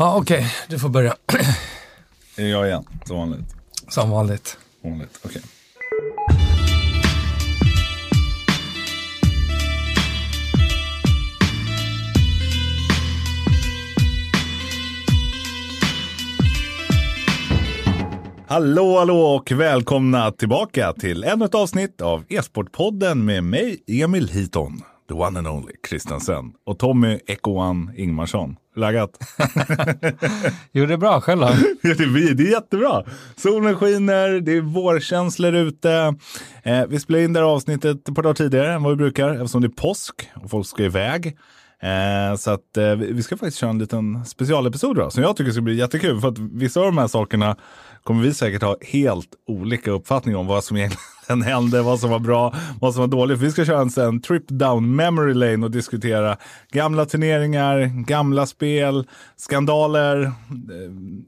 Ja, okej. Du får börja. Är jag igen, som vanligt? Som vanligt. Vanligt, okej. Hallå, hallå och välkomna tillbaka till ännu ett avsnitt av E-sportpodden med mig, Emil Hiton, the one and only Kristensen och Tommy Ekoan Ingmarsson. Läget? Jo, det är bra. Själv då? Det, är, det är jättebra. Solen skiner, det är vårkänslor ute. Eh, vi spelar in det här avsnittet ett par dagar tidigare än vad vi brukar eftersom det är påsk och folk ska iväg. Eh, så att eh, vi ska faktiskt köra en liten specialepisod då, som jag tycker ska bli jättekul. För att vissa av de här sakerna kommer vi säkert ha helt olika uppfattning om vad som egentligen hände, vad som var bra, vad som var dåligt. Vi ska köra en, en trip down memory lane och diskutera gamla turneringar, gamla spel, skandaler, eh,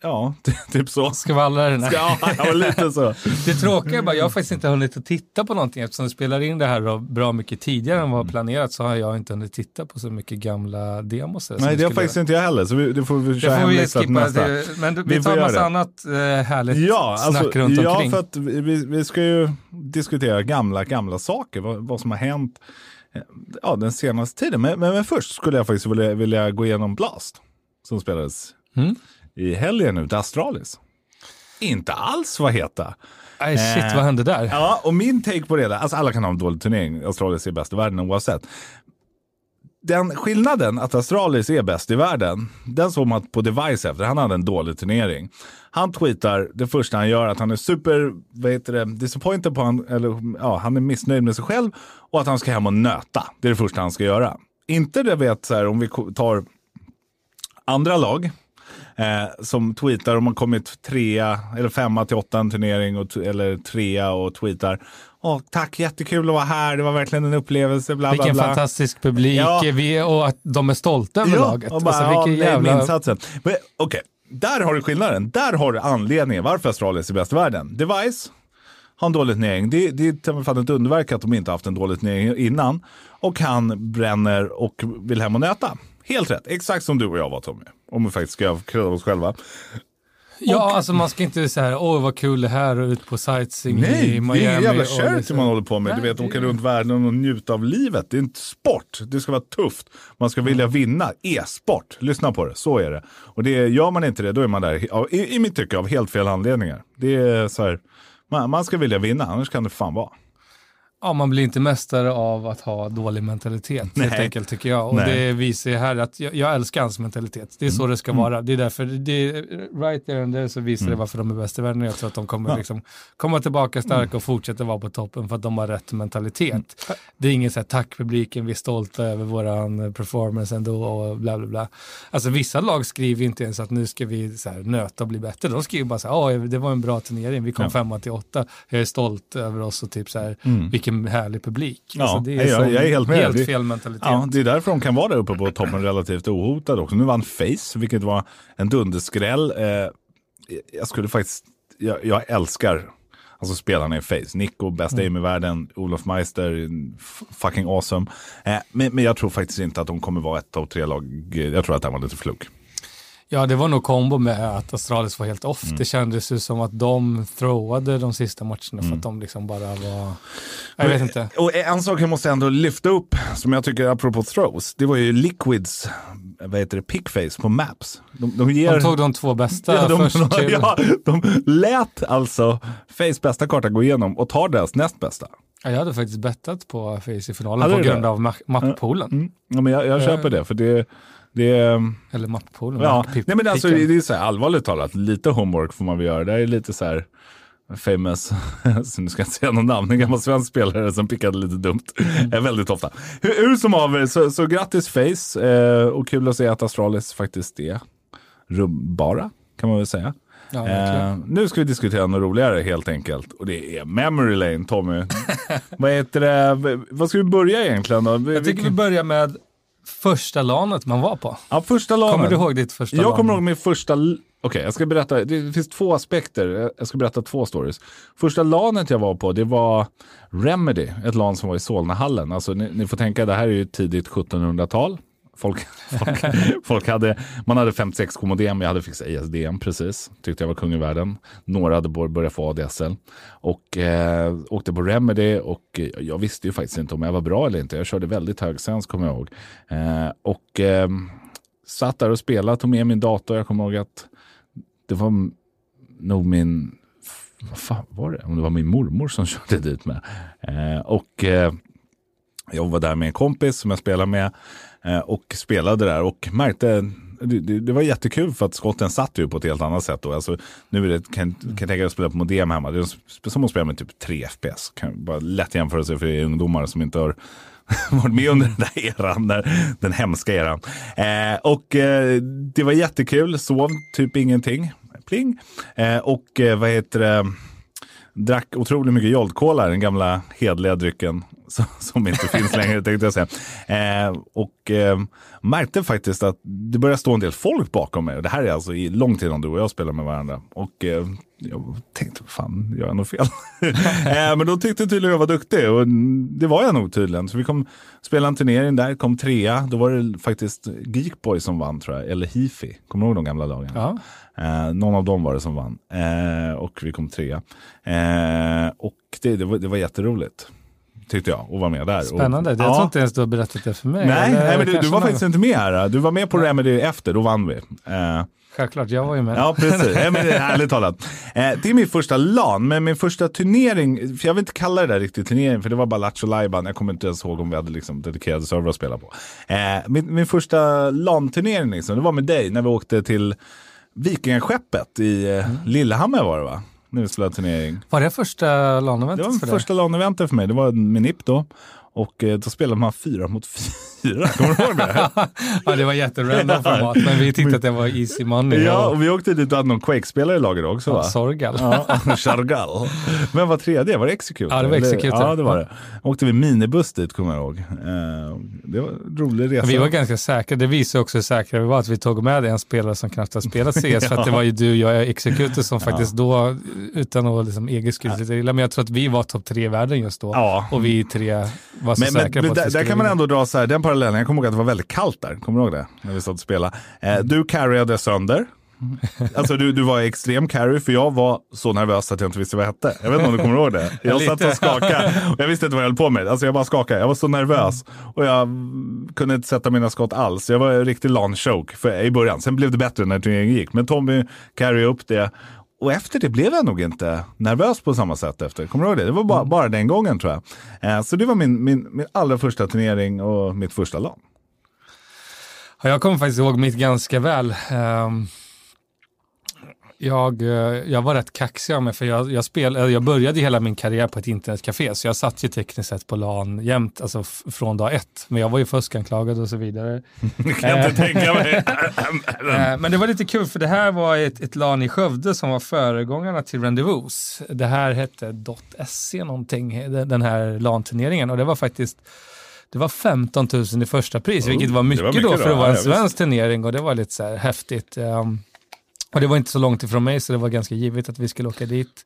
ja, typ så. Skvaller? Nej. Ja, ja, lite så. Det tråkiga är bara, jag har faktiskt inte hunnit att titta på någonting eftersom vi spelar in det här då bra mycket tidigare än vad planerat så har jag inte hunnit titta på så mycket gamla demos. Nej, det har faktiskt inte jag heller, så vi, det får vi köra skippa. nästa. Det, men vi, Vi tar en massa det. annat eh, härligt Ja, snack alltså, runt ja, omkring. för att vi, vi ska ju diskutera gamla, gamla saker, vad, vad som har hänt eh, ja, den senaste tiden. Men, men, men först skulle jag faktiskt vilja, vilja gå igenom Blast, som spelades Mm. i helgen nu, till Astralis. Inte alls vad heta. Nej, shit, Eh, vad hände där? Ja, och min take på det, där, alltså alla kan ha en dålig turnering, Astralis är bäst i världen oavsett. Den skillnaden att Astralis är bäst i världen, den såg man på Device efter. Han hade en dålig turnering. Han tweetar det första han gör att han är super, vad heter det, disappointed på han, eller ja, han är missnöjd med sig själv och att han ska hem och nöta. Det är det första han ska göra. Inte det vet så här om vi tar andra lag eh, som tweetar om man kommit trea eller femma till åtta en turnering och, eller trea och tweetar. Åh, tack, jättekul att vara här. Det var verkligen en upplevelse. Bla, bla, Vilken bla. fantastisk publik Ja. vi, och att de är stolta över laget. och bara, alltså, ja, vilken är jävla... insatsen. Men, Okej, där har du skillnaden. Där har du anledningen varför Astralis är bäst i världen. Device har en dålig turnering. Det, det är med ett underverk att de inte haft en dålig turnering innan. Och han bränner och vill hem och nöta. Helt rätt, exakt som du och jag var Tommy. Om vi faktiskt ska kredda oss själva. Ja, alltså man ska inte säga åh vad kul det här och ut på sightseeing Nej, i det Miami. är ingen jävla charity liksom- man håller på med. Du Nej, vet, åka det- runt världen och njuta av livet. Det är inte sport. Det ska vara tufft. Man ska vilja vinna. E-sport. Lyssna på det. Så är det. Och det, gör man inte det, då är man där, av- i, i mitt tycke, av helt fel anledningar. Det är så här, man, man ska vilja vinna, annars kan det fan vara. Ja, man blir inte mästare av att ha dålig mentalitet, helt Nej. enkelt tycker jag. Och Nej. det visar ju här att jag, jag älskar hans mentalitet. Det är så det ska vara. Det är därför, det right there and there så visar det varför de är bäst i världen. Jag tror att de kommer Ja. liksom komma tillbaka starka och fortsätta vara på toppen för att de har rätt mentalitet. Det är inget så här, tack publiken, vi är stolta över våran performance ändå och bla bla bla. Alltså vissa lag skriver inte ens att nu ska vi så här, nöta och bli bättre. De skriver bara så här, "Ja, det var en bra turnering, vi kom Ja. femma till åtta, jag är stolt över oss och typ så här, Mm. Vilken härlig publik. Ja, alltså, det är jag- jag är helt med. Helt fel mentalitet. Ja, det är därför de kan vara där uppe på toppen relativt ohotade också. Nu vann Face, vilket var en dunderskräll. Eh, jag skulle faktiskt, jag, jag älskar alltså spelarna i Face. Nico, bäst aim i världen, Olof Meister, fucking awesome. Eh, men, men jag tror faktiskt inte att de kommer vara ett av tre lag. Jag tror att det här var lite fluk. Ja, det var nog kombo med att Astralis var helt Mm. off. Det kändes ju som att de throwade de sista matcherna Mm. för att de liksom bara var... Jag vet inte. Och en sak jag måste ändå lyfta upp, som jag tycker apropå throws, det var ju Liquids, vad heter det, pickface på Maps. De, de ger... De tog de två bästa Ja, de, först till... ja, de lät alltså Face bästa karta gå igenom och tar deras näst bästa. Ja, jag hade faktiskt bettat på Face i finalen Hade på grund det? av ma- mappoolen. Mm. Ja, men jag, jag Eh. köper det, för det, det Eller mappoolen. ja. Nej, men alltså, det det är så här, allvarligt talat, lite homework får man väl göra. Det är lite så här famous, så nu ska jag inte säga någon namn, en gammal svensk spelare som pickade lite dumt Mm. eh, väldigt ofta. Hur, hur som haver, så, så grattis Face eh, och kul att se att Astralis faktiskt är rubbara, kan man väl säga. Ja. Eh, nu ska vi diskutera något roligare helt enkelt. Och det är Memory Lane, Tommy. vad heter det? Vad ska vi börja egentligen då? Vi- Jag tycker vi börjar med första lanet man var på. Ja, första lagen. Kommer du ihåg ditt första Jag LAN? kommer ihåg min första... Okej, jag ska berätta. Det finns två aspekter. Jag ska berätta två stories. Första lanet jag var på, det var Remedy. Ett LAN som var i Solnahallen. Alltså, ni, ni får tänka, det här är ju tidigt 1700-tal. Folk, folk, folk hade, man hade 56k modem, jag hade fixat ISDN precis. Tyckte jag var kung i världen. Några hade börjat få ADSL. Och eh, åkte på Remedy och jag visste ju faktiskt inte om jag var bra eller inte. Jag körde väldigt hög sens kommer jag ihåg. Eh, och eh, satt där och spelade, tog med min dator. Jag kommer ihåg att det var nog min, vad fan var det? Om det var min mormor som körde dit med. Eh, och eh, jag var där med en kompis som jag spelade med Eh, och spelade där och märkte det, det, det, var jättekul för att skotten satt ju på ett helt annat sätt. Då. Alltså, nu är det, kan, kan jag tänka mig att spela på modem hemma. Det är som att spela med typ 3 FPS. Kan bara lätt jämföra sig för ungdomar som inte har varit med under den där eran, där, den hemska eran. Eh, och eh, det var jättekul, sov typ ingenting. Pling. Eh, och eh, vad heter det? drack otroligt mycket Jolt-Cola, den gamla hedliga drycken som, inte finns längre tänkte jag säga. Eh, och eh, märkte faktiskt att det började stå en del folk bakom mig. Och det här är alltså i långt innan du och jag spelar med varandra. Och eh, jag tänkte, fan, gör jag något fel? eh, men då tyckte tydligen jag var duktig och det var jag nog tydligen. Så vi kom spela en turnering där, kom trea. Då var det faktiskt Geekboy som vann tror jag, eller Hifi. Kommer du ihåg de gamla? Ja. Eh, någon av dem var det som vann eh, och vi kom trea. Eh, och det, det, var, det var jätteroligt tyckte jag, att vara med där. Spännande, och, jag ja. tror inte ens du har berättat det för mig. Nej, nej men du, du var faktiskt inte med här. Du var med på Remedy efter, då vann vi. Eh, Självklart, jag var ju med. Ja, precis. Ja, men, ärligt talat. Eh, det är min första LAN, men min första turnering, för jag vill inte kalla det där riktigt turnering, för det var bara Lattjo Lajban. Jag kommer inte ens ihåg om vi hade liksom dedikerade servrar att spela på. Eh, min, min första LAN-turnering, liksom, det var med dig när vi åkte till Vikingaskeppet i eh, mm. Lillehammer var det va? När vi spelade turnering. Var det första LAN-eventet Det var första LAN-eventet för mig. Det var med NIP då. Och eh, då spelade man fyra mot fyra, kommer du ihåg det? ja, det var jätterandom format, men vi tyckte att det var easy money. Ja, och vi åkte dit och hade någon Quake-spelare i laget också. Va? Sorgal. Ja, Chargal. Men vad tredje? Var det Execute? Ja, det var Execute. Ja, det var det. Åkte vi minibuss dit, kommer jag ihåg. Eh, det var en rolig resa. Vi var ganska säkra. Det visar också hur säkra vi var, att vi tog med en spelare som knappt har spelat CS, ja. för att det var ju du, jag och Execute som faktiskt då, utan att liksom egen skull, ja. men jag tror att vi var topp tre i världen just då. Ja. Och vi tre var så men, säkra men, på att där, där kan man ändå dra så här, den parallellen, jag kommer ihåg att det var väldigt kallt där, kommer du ihåg det? När vi satt och spelade. Eh, du carryade sönder. Alltså du, du var extrem carry, för jag var så nervös att jag inte visste vad jag hette. Jag vet inte om du kommer ihåg det? Jag satt och skakade och jag visste inte vad jag höll på med. Alltså jag bara skakade. Jag var så nervös och jag kunde inte sätta mina skott alls. Jag var en riktig lawn choke i början. Sen blev det bättre när turneringen gick. Men Tommy carry upp det och efter det blev jag nog inte nervös på samma sätt efter. Kommer du ihåg det? Det var bara, bara den gången tror jag. Eh, så det var min, min, min allra första turnering och mitt första lag. Ja, jag kommer faktiskt ihåg mitt ganska väl. Um, jag, eh, jag var rätt kaxig av mig för jag, jag, spel, jag började hela min karriär på ett internetcafé så jag satt ju tekniskt sett på LAN jämt, alltså från dag ett. Men jag var ju fuskanklagad och så vidare. kan jag inte tänka mig. Eh, men det var lite kul för det här var ett, ett LAN i Skövde som var föregångarna till Rendezvous. Det här hette .se någonting, den här LAN-turneringen och det var faktiskt det var 15 000 i första pris, oh, vilket var mycket, var mycket då för att vara en svensk turnering och det var lite så här häftigt. Um, och det var inte så långt ifrån mig så det var ganska givet att vi skulle åka dit.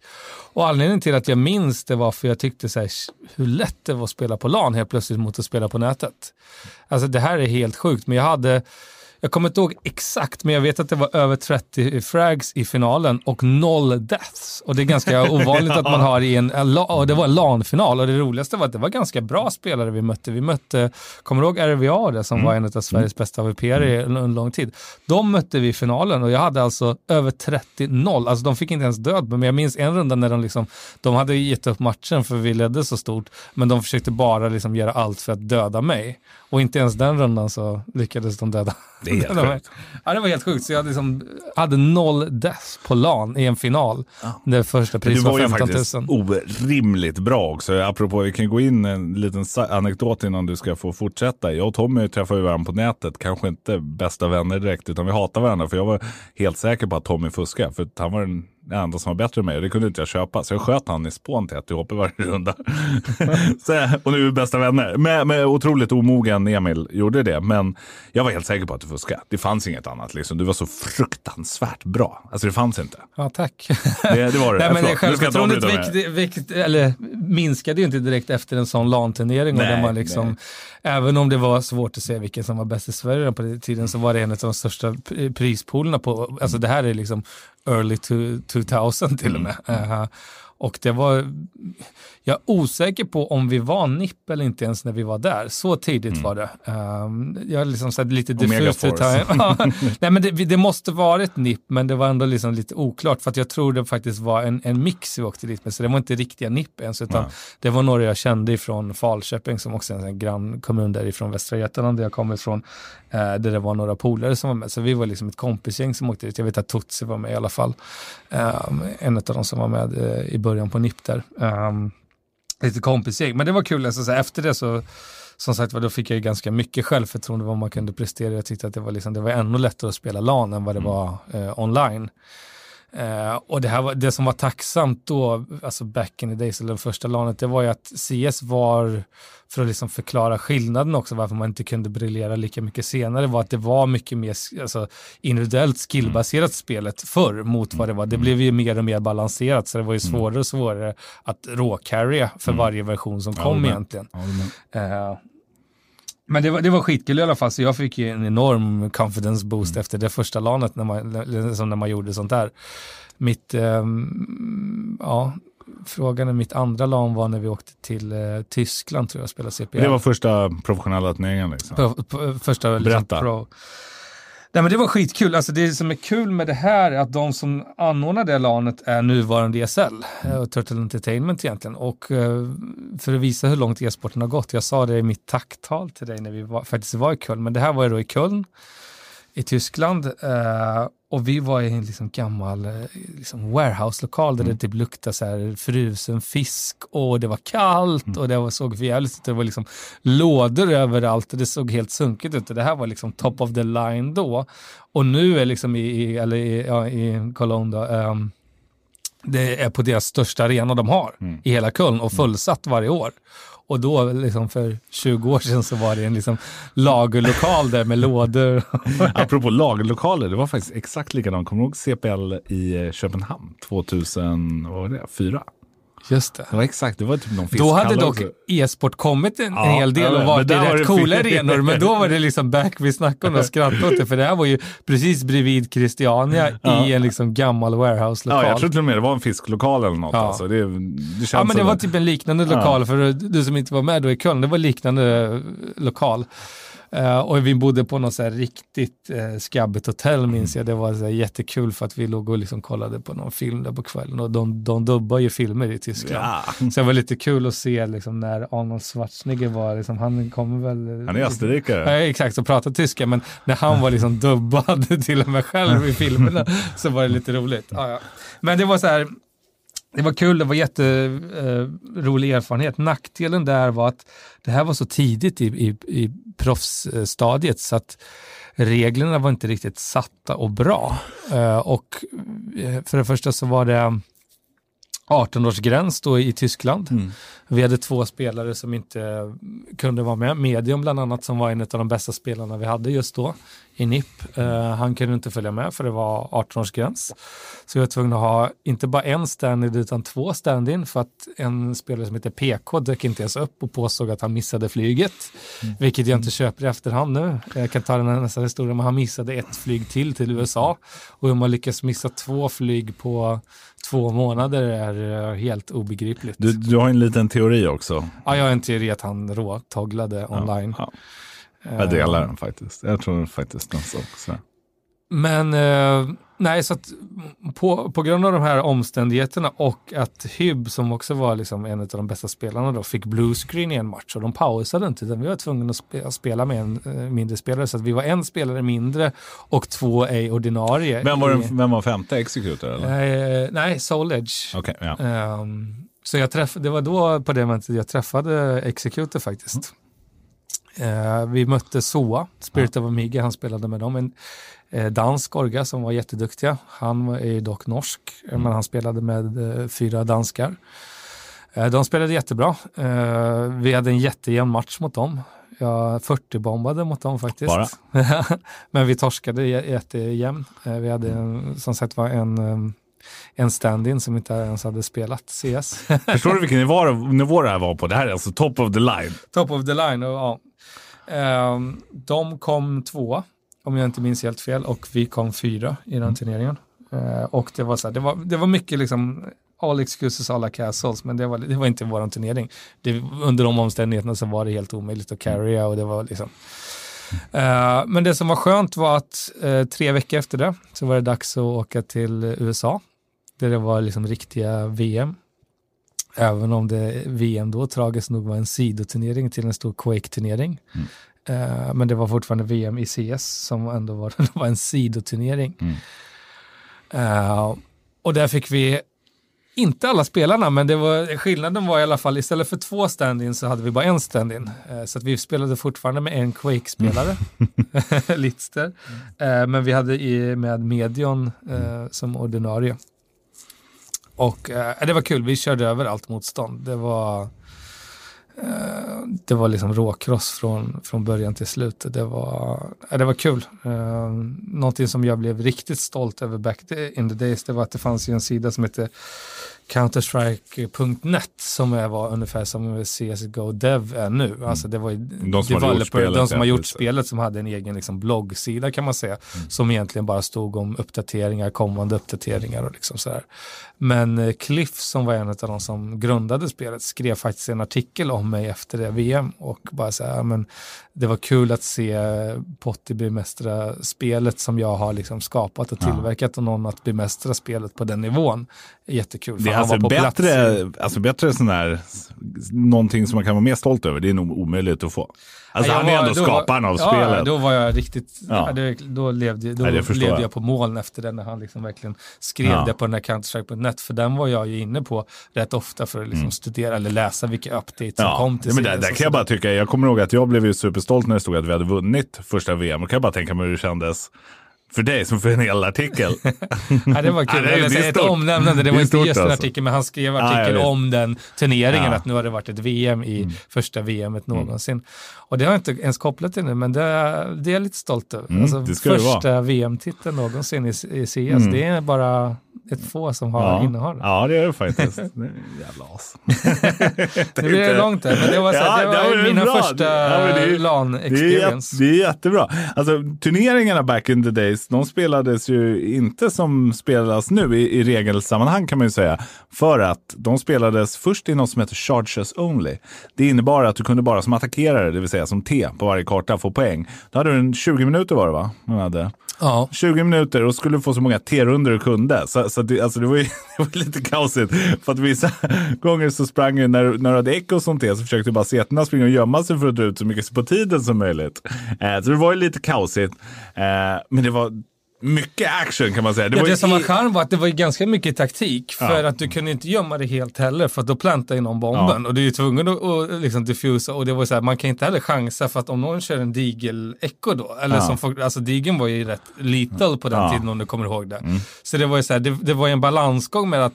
Och anledningen till att jag minns det var för jag tyckte så här, hur lätt det var att spela på LAN helt plötsligt mot att spela på nätet. Alltså det här är helt sjukt, men jag hade jag kommer inte ihåg exakt, men jag vet att det var över 30 frags i finalen och noll deaths. Och det är ganska ovanligt ja. att man har i en, och det var en LAN-final och det roligaste var att det var ganska bra spelare vi mötte. Vi mötte, kommer du ihåg RVA det, som mm. var en av Sveriges bästa AVP i mm. en lång tid? De mötte vi i finalen och jag hade alltså över 30-0. Alltså de fick inte ens död men jag minns en runda när de liksom, de hade gett upp matchen för vi ledde så stort, men de försökte bara liksom göra allt för att döda mig. Och inte ens den rundan så lyckades de döda. Det är helt sjukt. Ja, det var helt sjukt. Så jag liksom hade noll deaths på LAN i en final. Ja. Det första priset var 15 000. Det var ju faktiskt orimligt bra också. Apropå, vi kan gå in en liten anekdot innan du ska få fortsätta. Jag och Tommy träffade varandra på nätet. Kanske inte bästa vänner direkt, utan vi hatar varandra. För jag var helt säker på att Tommy fuskade. För han var den det enda som var bättre än mig. Och det kunde inte jag köpa. Så jag sköt han i spån till ett varje runda. så, och nu är vi bästa vänner. Med, med otroligt omogen Emil gjorde det. Men jag var helt säker på att du fuskade. Det fanns inget annat. Liksom. Du var så fruktansvärt bra. Alltså det fanns inte. Ja, tack. Det, det var det. Nej, men det självförtroendet vikt, vikt, eller, minskade ju inte direkt efter en sån LAN-turnering. och Nej, där man liksom, nej. Även om det var svårt att se vilken som var bäst i Sverige på den tiden så var det en av de största prispoolerna på, alltså det här är liksom early to, 2000 till och med. Mm. Och det var, jag är osäker på om vi var NIP eller inte ens när vi var där. Så tidigt var det. Um, jag är liksom här lite diffust. Ja, Nej, men det, det måste varit NIP, men det var ändå liksom lite oklart för att jag tror det faktiskt var en, en mix vi åkte dit med, så det var inte riktiga NIP ens, utan Nej. det var några jag kände ifrån Falköping som också är en sån här grannkommun därifrån Västra Götaland där jag kommer ifrån, eh, där det var några polare som var med. Så vi var liksom ett kompisgäng som åkte dit. Jag vet att Tutsi var med i alla fall. Um, en av de som var med eh, i början på NIP där. Um, lite kompisgäng, men det var kul. Alltså, så efter det så som sagt var, då fick jag ganska mycket självförtroende vad man kunde prestera. Jag tyckte att det var, liksom, det var ännu lättare att spela LAN än vad det var eh, online. Eh, och det, här var, det som var tacksamt då, alltså back in the days, eller första LANet, det var ju att CS var, för att liksom förklara skillnaden också, varför man inte kunde briljera lika mycket senare, var att det var mycket mer alltså, individuellt skillbaserat spelet förr mot vad det var. Det blev ju mer och mer balanserat, så det var ju svårare och svårare att råcarrya för varje version som Ja, kom men- egentligen. Ja, Eh, men det var, det var skitkul i alla fall, så jag fick ju en enorm confidence boost efter det första lanet när man, liksom när man gjorde sånt där. Mitt, ehm, ja, frågan är mitt andra LAN var när vi åkte till eh, Tyskland tror jag och spelade CPL. Det var första professionella turneringen. Liksom. på, på, första liksom, Berätta. pro. Nej men det var skitkul, alltså det som är kul med det här är att de som anordnar det LANet är nuvarande ESL, mm. Eh, Turtle Entertainment egentligen. Och eh, för att visa hur långt e-sporten har gått, jag sa det i mitt tacktal till dig när vi var, faktiskt var i Köln, men det här var ju då i Köln i Tyskland eh, och vi var i en liksom gammal eh, liksom warehouse-lokal där det typ luktade så här frusen fisk och det var kallt och det var, såg för jävligt ut. Det var liksom lådor överallt och det såg helt sunkigt ut och det här var liksom top of the line då. Och nu är liksom i, i, eller i, ja, i Cologne då, ehm, det är på deras största arena de har i hela Köln och fullsatt varje år. Och då, liksom för 20 år sedan, så var det en liksom lagerlokal där med lådor. Apropå lagerlokaler, det var faktiskt exakt likadant. Kommer du ihåg CPL i eh, Köpenhamn 2004? Var? Just det. Det var exakt, det var typ någon Då hade dock e-sport kommit en, Ja, hel del och varit i var rätt det coola arenor, men då var det liksom back, vi snackade och skrattade åt det, för det här var ju precis bredvid Christiania Ja. i en liksom gammal warehouse-lokal. Ja, jag tror till och med det var en fisklokal eller något. Ja. Alltså. Det, det känns Ja, men det var typ en liknande lokal, för du som inte var med då i Köln, det var liknande lokal. Eh, och vi bodde på något så riktigt uh, skabbigt hotell minns jag. Det var så jättekul för att vi låg och liksom kollade på någon film där på kvällen och de, de dubbar ju filmer i Tyskland. Ja. Så det var lite kul att se liksom, när Arnold Schwarzenegger var, liksom, han kommer väl... Han är österrikare. Ja, exakt, och pratar tyska, men när han var liksom dubbad till och med själv i filmerna så var det lite roligt. Ja, ja. Men det var så här, det var kul, det var jätterolig eh, erfarenhet. Nackdelen där var att det här var så tidigt i, i, i proffsstadiet så att reglerna var inte riktigt satta och bra. Eh, Och eh, för det första så var det 18-årsgräns då i Tyskland. Mm. Vi hade två spelare som inte kunde vara med. Medium bland annat som var en av de bästa spelarna vi hade just då i NIP. Eh, han kunde inte följa med för det var 18-årsgräns. Så jag var tvungen att ha inte bara en stand-in utan två stand-in för att en spelare som heter PK dök inte ens upp och påstod att han missade flyget. Vilket jag inte köper i efterhand nu. Jag kan ta den här nästa historia, men han missade ett flyg till till USA. Och hur man lyckas missa två flyg på två månader är eh, helt obegripligt. Du, du har en liten teori också. Ja, jag har en teori att han råtogglade online. Ja. Jag delar den faktiskt. Jag tror faktiskt den så också. Men eh, nej, så att på, på grund av de här omständigheterna och att Hyb som också var liksom en av de bästa spelarna då fick blue screen i en match och de pausade inte utan vi var tvungna att spe, spela med en eh, mindre spelare så att vi var en spelare mindre och två ej ordinarie. Vem var, den, vem var femte executor? Eller? eh, nej, Soul Edge. Okej, ja. Ehm, så jag träff, det var då på det momentet jag träffade Executor faktiskt. Eh, vi mötte Soa, Spirit of Amiga, han spelade med dem. En eh, dansk orga som var jätteduktiga. Han är dock norsk, mm. men han spelade med eh, fyra danskar. Eh, de spelade jättebra. Eh, vi hade en jättejämn match mot dem. Jag 40-bombade mot dem faktiskt. men vi torskade jättejämnt. Eh, vi hade en, som sagt var en en stand-in som inte ens hade spelat CS. Förstår du vilken nivå, nivå det här var på? Det här är alltså top of the line. Top of the line, och ja. Um, de kom två, om jag inte minns helt fel, och vi kom fyra i den mm. turneringen. Uh, och det var, så här, det, var, det var mycket liksom all excuses, alla castles, men det var, det var inte vår turnering. Det, under de omständigheterna så var det helt omöjligt att carrya och det var liksom Uh, men det som var skönt var att uh, tre veckor efter det så var det dags att åka till USA där det var liksom riktiga VM. Även om det VM då tragiskt nog var en sidoturnering till en stor Quake-turnering. Mm. Uh, men det var fortfarande VM i CS som ändå var, var en sidoturnering. Mm. Uh, och där fick vi inte alla spelarna, men det var, skillnaden var i alla fall istället för två stand-in så hade vi bara en stand-in. Uh, så att vi spelade fortfarande med en Quake-spelare, mm. Litster. men vi hade i, med Medion som ordinarie. Och eh, det var kul, vi körde över allt motstånd. Det var, eh, det var liksom råkross från, från början till slut. Det var, eh, det var kul. Eh, någonting som jag blev riktigt stolt över back in the days, det var att det fanns ju en sida som hette Counterstrike.net som var ungefär som CSGO Dev är nu. Mm. Alltså det var de som spelet, de som, har gjort spelet som hade en egen liksom bloggsida kan man säga. Mm. Som egentligen bara stod om uppdateringar, kommande uppdateringar och liksom sådär. Men eh, Cliff som var en av de som grundade spelet skrev faktiskt en artikel om mig efter det VM och bara så här, men det var kul att se Potti bemästra spelet som jag har liksom skapat och tillverkat och någon att bemästra spelet på den nivån. Jättekul. Det är alltså bättre, alltså bättre sån här, någonting som man kan vara mer stolt över, det är nog omöjligt att få. Alltså ja, han är ändå skaparen av ja, spelet. då var jag riktigt, ja. då levde, då Nej, levde jag. jag på moln efter det när han liksom verkligen skrev ja. det på den här Counter-Strike.net. För den var jag ju inne på rätt ofta för att liksom mm. studera eller läsa vilka updates som kom till ja, men där, där kan jag bara tycka, jag kommer ihåg att jag blev ju superstolt när det stod att vi hade vunnit första VM. Och kan jag bara tänka mig hur det kändes för dig som för en hel artikel. ja, det var kul. Ja, det, det ett omnämnande. Det var inte just en alltså. artikel, men han skrev artikel ja, om den turneringen, ja. att nu har det varit ett VM i mm. första VMet mm. någonsin. Mm. Och det har jag inte ens kopplat till nu, men det, det är jag lite stolt över. Mm, alltså, första VM-titeln någonsin i, i CS, mm. det är bara ett få som har ja. innehar Ja, det är det faktiskt. Jävla as. det blir långt där, men det var, så, ja, det var, det var mina bra. första LAN-experience. Det, det, är jättebra. Alltså, turneringarna back in the days, de spelades ju inte som spelas nu i, i regelsammanhang kan man ju säga. För att de spelades först i något som heter charges only. Det innebar att du kunde bara som attackerare, det vill säga som T på varje karta, få poäng. Då hade du en 20 minuter var det va? Man hade. Ja. 20 minuter och skulle få så många T-runder du kunde. Så, så det, alltså det, var ju, det var lite kaosigt. För att vissa gånger så sprang du, när, när du hade eco som T, så försökte bara seterna springa och gömma sig för att dra ut så mycket på tiden som möjligt. Eh, så det var ju lite kaosigt. Eh, men det var mycket action kan man säga. Det, ja, det som var charm var att det var ganska mycket taktik. För ja. att du kunde inte gömma det helt heller för att då plantade någon bomben. Ja. Och du är ju tvungen att, att liksom diffusa. Och det var så här, man kan inte heller chansa för att om någon kör en digel-echo då. Eller som folk, alltså digeln var ju rätt lethal på den tiden om du kommer ihåg det. Mm. Så det var ju så här, det, det var en balansgång med att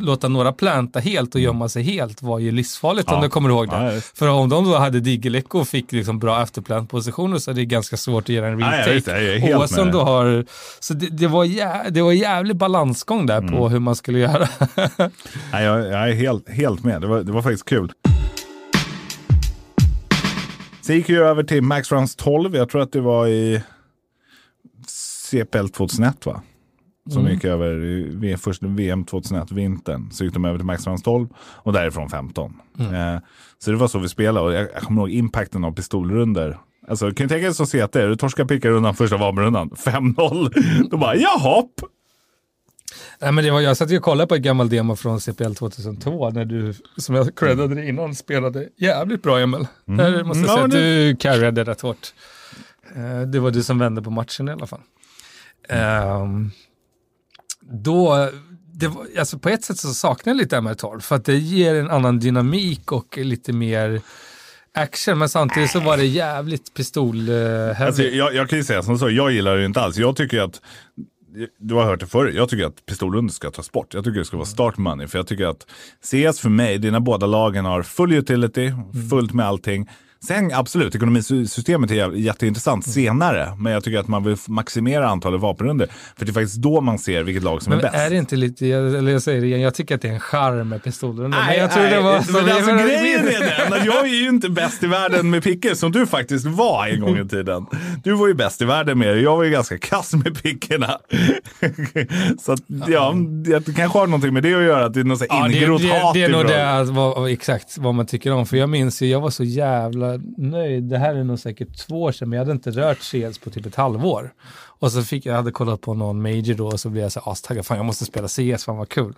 låta några planta helt och mm. gömma sig helt var ju livsfarligt ja. om du kommer ihåg det. Ja, För om de då hade digelecko och fick liksom bra efterplantpositioner så är det ganska svårt att göra en retake. Ja, som då har, så det, det, var jä, det var jävlig balansgång där mm. på hur man skulle göra. ja, jag, jag, är helt, helt med, det var, det var faktiskt kul. Sen gick vi över till Max Runs 12, jag tror att det var i CPL 2001 va? Som mm. gick över först VM 2001, vintern. Så gick de över till Max 12 och därifrån 15. Mm. Eh, så det var så vi spelade och jag, jag kommer ihåg impacten av pistolrunder. Alltså kan du tänka dig som CT, du torskar pickarundan första vapenrundan, 5-0. Då bara jahopp! Nej, men det var, jag satt ju och kollade på ett gammalt demo från CPL 2002 när du, som jag creddade dig innan, spelade jävligt bra Emil. Mm. Där måste jag säga att du carryade rätt hårt. Eh, det var du som vände på matchen i alla fall. Um, då, det var, alltså på ett sätt så saknar jag lite MR12 för att det ger en annan dynamik och lite mer action, men samtidigt så var det jävligt pistol uh, alltså, jag, jag kan ju säga som så, jag gillar det inte alls. Jag tycker att du har hört det förr, jag tycker att pistolrunder ska tas bort. Jag tycker det ska vara start money. För jag tycker att CS för mig, dina båda lagen har full utility, fullt med allting. Sen absolut, ekonomisystemet är jätteintressant mm. senare. Men jag tycker att man vill maximera antalet vapenrunder. För det är faktiskt då man ser vilket lag som men är bäst. Är det inte lite, eller jag säger det igen, jag tycker att det är en charm med pistolrunder. Nej, men jag tror nej, det var så. Men alltså, grejen är den att jag är ju inte bäst i världen med pickor som du faktiskt var en gång i tiden. Du var ju bäst i världen med det. Jag var ju ganska kass med pickorna. så att, ja, det kanske har någonting med det att göra. Att det är något ja, ingrott hat. Det är nog det, vad, exakt vad man tycker om. För jag minns ju, jag var så jävla nöjd. Det här är nog säkert två år sedan, men jag hade inte rört CS på typ ett halvår. Och så fick jag, hade kollat på någon major då och så blev jag så astaggad, fan jag måste spela CS, fan vad kul.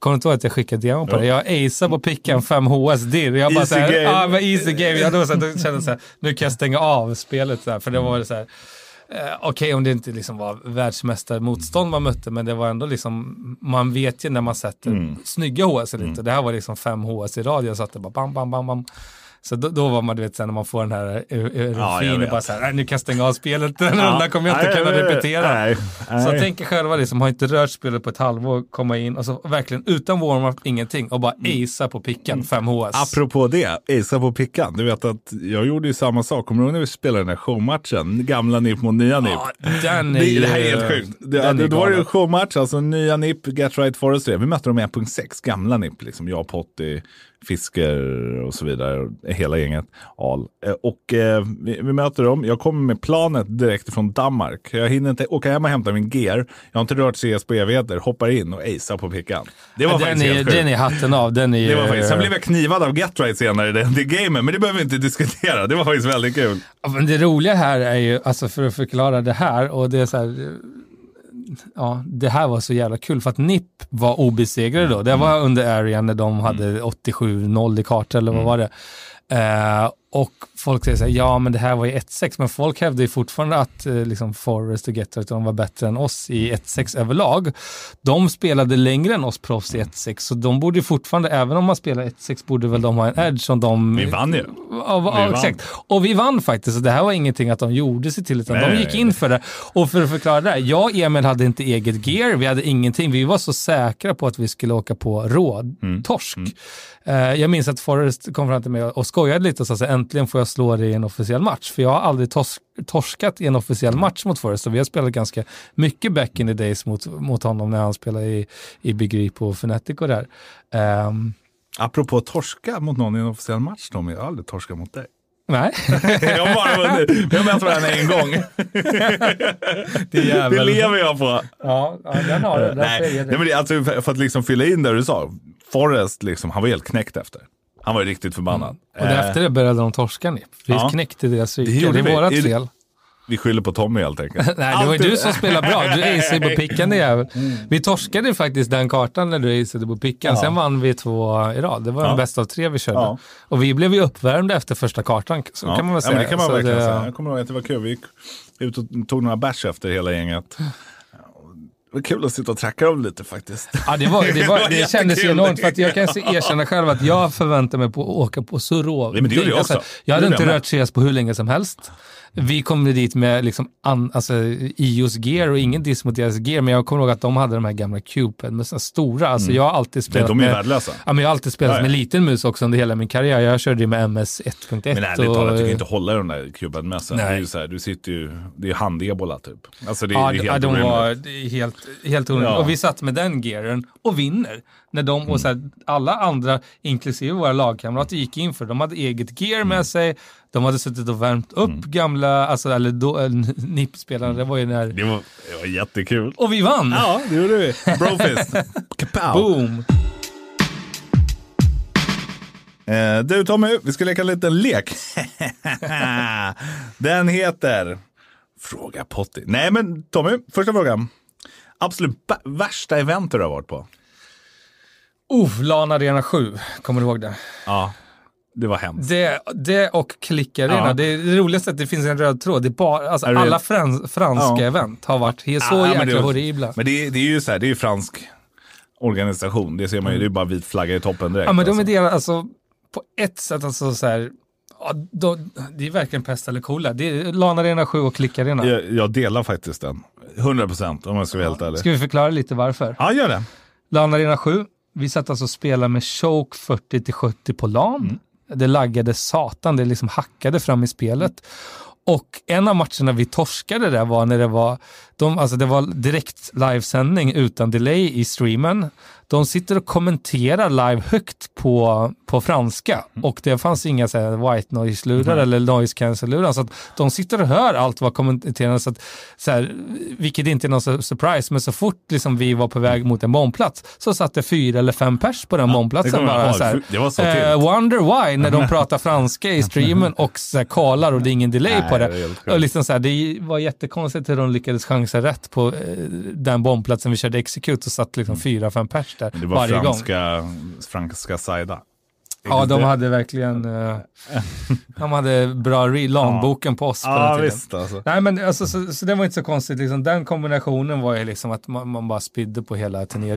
Kommer du inte ihåg att jag skickade DM på det? Jag aceade på pickan 5 HS dirr. Jag bara såhär, ja men easy game. Jag då, så här, då kände såhär, nu kan jag stänga av spelet. Så här, för det var så här, eh, Okej okay, om det inte liksom var världsmästarmotstånd man mötte, men det var ändå liksom, man vet ju när man sätter mm. snygga HS eller inte. Mm. Det här var liksom 5 HS i rad, jag satte bara bam, bam, bam, bam. Så då, då, var man, du vet, sen när man får den här eurofin ja, och bara så här, nu kan jag stänga av spelet, den ja. rundan kommer jag inte kunna repetera. Nej, nej. Så tänk er själva, liksom, har inte rört spelet på ett halvår, komma in och så verkligen utan warm-up, ingenting och bara mm. acea på pickan, 5 HS. Apropå det, acea på pickan. Du vet att jag gjorde ju samma sak, kommer du ihåg när vi spelade den här showmatchen? Gamla NIP mot nya NIP. Ja, den är ju, det, här är helt sjukt. Det, det, då var det en showmatch, alltså nya NIP, Get Right Forest. Vi mötte dem i 1.6, gamla NIP, liksom jag, Potti, Fisker och så vidare. Hela gänget. Al. Eh, och eh, vi, vi, möter dem. Jag kommer med planet direkt från Danmark. Jag hinner inte åka hem och hämta min gear. Jag har inte rört CS på evigheter. Hoppar in och acear på pickan. Det var ja, faktiskt är, helt. Den är hatten av. Den är, det var faktiskt, sen blev jag knivad av Getright senare i det, det gamet, men det behöver vi inte diskutera. Det var faktiskt väldigt kul. Ja, men det roliga här är ju, alltså för att förklara det här, och det är så här, ja, det här var så jävla kul för att NIP var obesegrade då. Det var under Area när de hade 87-0 i kartor eller vad mm. var det. Uh, och folk säger så här, ja men det här var ju 1-6, men folk hävdar ju fortfarande att eh, liksom Forrest och Getter de var bättre än oss i 1-6 överlag. De spelade längre än oss proffs i 1-6, så de borde fortfarande, även om man spelar 1-6, borde väl de ha en edge som de... Vi vann ju. Ja, ja, exakt. Och vi vann faktiskt, så det här var ingenting att de gjorde sig till, utan nej, de gick in för det. Och för att förklara det, här, jag och Emil hade inte eget gear, vi hade ingenting. Vi var så säkra på att vi skulle åka på råd, mm. torsk. Mm. Uh, jag minns att Forrest kom fram till mig och skojade lite och sa så äntligen får jag slå det i en officiell match. För jag har aldrig tors torskat i en officiell match mot Forrest och vi har spelat ganska mycket back in the days mot, mot honom när han spelade i, i Big Reap och Fnatic och där. Um, Apropå torska mot någon i en officiell match, Tommy, jag har aldrig torskat mot dig. Nej. jag har bara vunnit. Jag har mött varandra en gång. det, det lever jag på. Ja, ja den har du. Nej, Nej, men det, alltså, för att liksom fylla in det du sa. Forrest, liksom, han var helt knäckt efter. Han var riktigt förbannad. Mm. Och efter det började de torska NIP. Vi ja. knäckte deras psyke. Det, är vårat fel. Vi skyller på Tommy helt enkelt. Nej, det var ju du som spelade bra. Du aceade på pickan jävel. Mm. Vi torskade faktiskt den kartan när du aceade på pickan. Ja. Sen vann vi två i rad. Det var ja. den bästa av tre vi körde. Ja. Och vi blev ju uppvärmda efter första kartan, så kan man väl säga. Ja, det kan man verkligen det... säga. Jag kommer ihåg att det var kul. Vi gick ut och tog några bärs efter hela gänget. Det var kul att sitta och tracka dem lite faktiskt. Ja, det, var, det, var, det, det kändes enormt. För att jag kan erkänna själv att jag förväntar mig på att åka på så rå. Nej, men det gjorde jag också. Jag hade inte rört CS på hur länge som helst vi kom dit med liksom an, alltså, IOS gear och ingen diss mot deras gear, men jag kommer ihåg att de hade de här gamla Cupid med sådana stora. Alltså, mm. Jag har alltid spelat de är med, värdelösa. Ja, men jag har alltid spelat ja, med liten mus också under hela min karriär. Jag körde ju med MS 1.1. Men ärligt och... talat, du kan inte hålla de där Cupid-mössen. Det är ju så här, du sitter ju, det är handebola typ. Alltså det, ja, det är helt de var helt, helt orimligt. Ja. Och vi satt med den gearen och vinner. När de, och så här, alla andra, inklusive våra lagkamrater, gick in för De hade eget gear med mm. sig, de hade suttit och värmt upp mm. gamla, alltså, eller då, NIP-spelare. Det var ju när... Det var, det var jättekul. Och vi vann! Ja, det gjorde vi. Brofist. Boom! Eh, du Tommy, vi ska leka en liten lek. Den heter Fråga Potti. Nej men Tommy, första frågan. Absolut värsta eventet du har varit på? Uh, LAN Arena 7, kommer du ihåg det? Ja. Det var hemskt. Det, det och klickarena. Ja. Det, är det roligaste är att det finns en röd tråd. Det är bara, alltså, alla frans, franska ja. event har varit så ja, jäkla det, horribla. Men det, det är ju så här, det är ju fransk organisation. Det ser man ju, det är bara vit flagga i toppen direkt. Ja, men alltså. de är delar, alltså på ett sätt, alltså så här, Ja, då, det är verkligen pest eller kolera. Det är LAN Arena 7 och Klick Arena. Jag, jag delar faktiskt den. 100 procent om jag ska vara helt ärlig. Ska vi förklara lite varför? Ja, gör det. LAN Arena 7, vi satt alltså och spelade med choke 40-70 på LAN. Mm. Det laggade satan, det liksom hackade fram i spelet. Och en av matcherna vi torskade där var när det var, de, alltså det var direkt livesändning utan delay i streamen. De sitter och kommenterar live högt på, på franska och det fanns inga så här, white noise-lurar eller noise cancel-lurar. Så de sitter och hör allt vad kommenterarna, så att, så här, vilket inte är någon su- surprise, men så fort liksom vi var på väg mot en bombplats så satt det fyra eller fem pers på den det bombplatsen. Bara, så här, Det var så eh, wonder why när de pratar franska i streamen och så här, kalar och det är ingen delay Nej, på det det. och liksom så här, det var jättekonstigt hur de lyckades chansa rätt på eh, den bombplatsen vi körde execute och satt liksom fyra, fem pers där Det var varje gång. franska, franska Saida. Ja, de hade verkligen eh, de hade bra LAN-boken på oss på Ja, den tiden. visst alltså. Nej, men alltså, så, så det var inte så konstigt. Liksom, den kombinationen var ju liksom att man, man bara spydde på hela turneringen.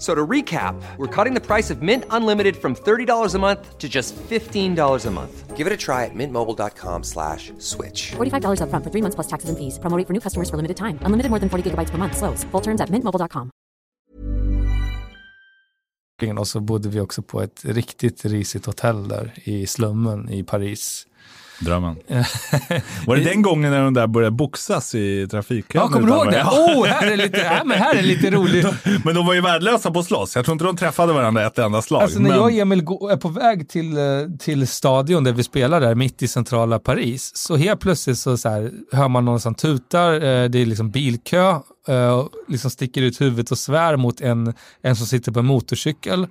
F- So to recap, we're cutting the price of Mint Unlimited from $30 a month to just $15 a month. Give it a try at mintmobile.com slash switch. $45 upfront for three months plus taxes and fees. Promo rate for new customers for limited time. Unlimited more than 40 gigabytes per month. Slows. Full terms at mintmobile.com. Och så bodde vi också på ett riktigt risigt hotell där i slummen i Paris. Drömmen. Var det den gången när de där började boxas i trafikkön? Ja, kommer du ihåg det? Oh, här är lite, men här är lite roligt. Men de var ju värdelösa på slåss. Jag tror inte de träffade varandra ett enda slag. Alltså när men... jag och Emil är på väg till, eh, till stadion där vi spelar där mitt i centrala Paris, så helt plötsligt så, så här, hör man någon som tutar, eh, det är liksom bilkö, Eh, liksom sticker ut huvudet och svär mot en, en som sitter på en motorcykel.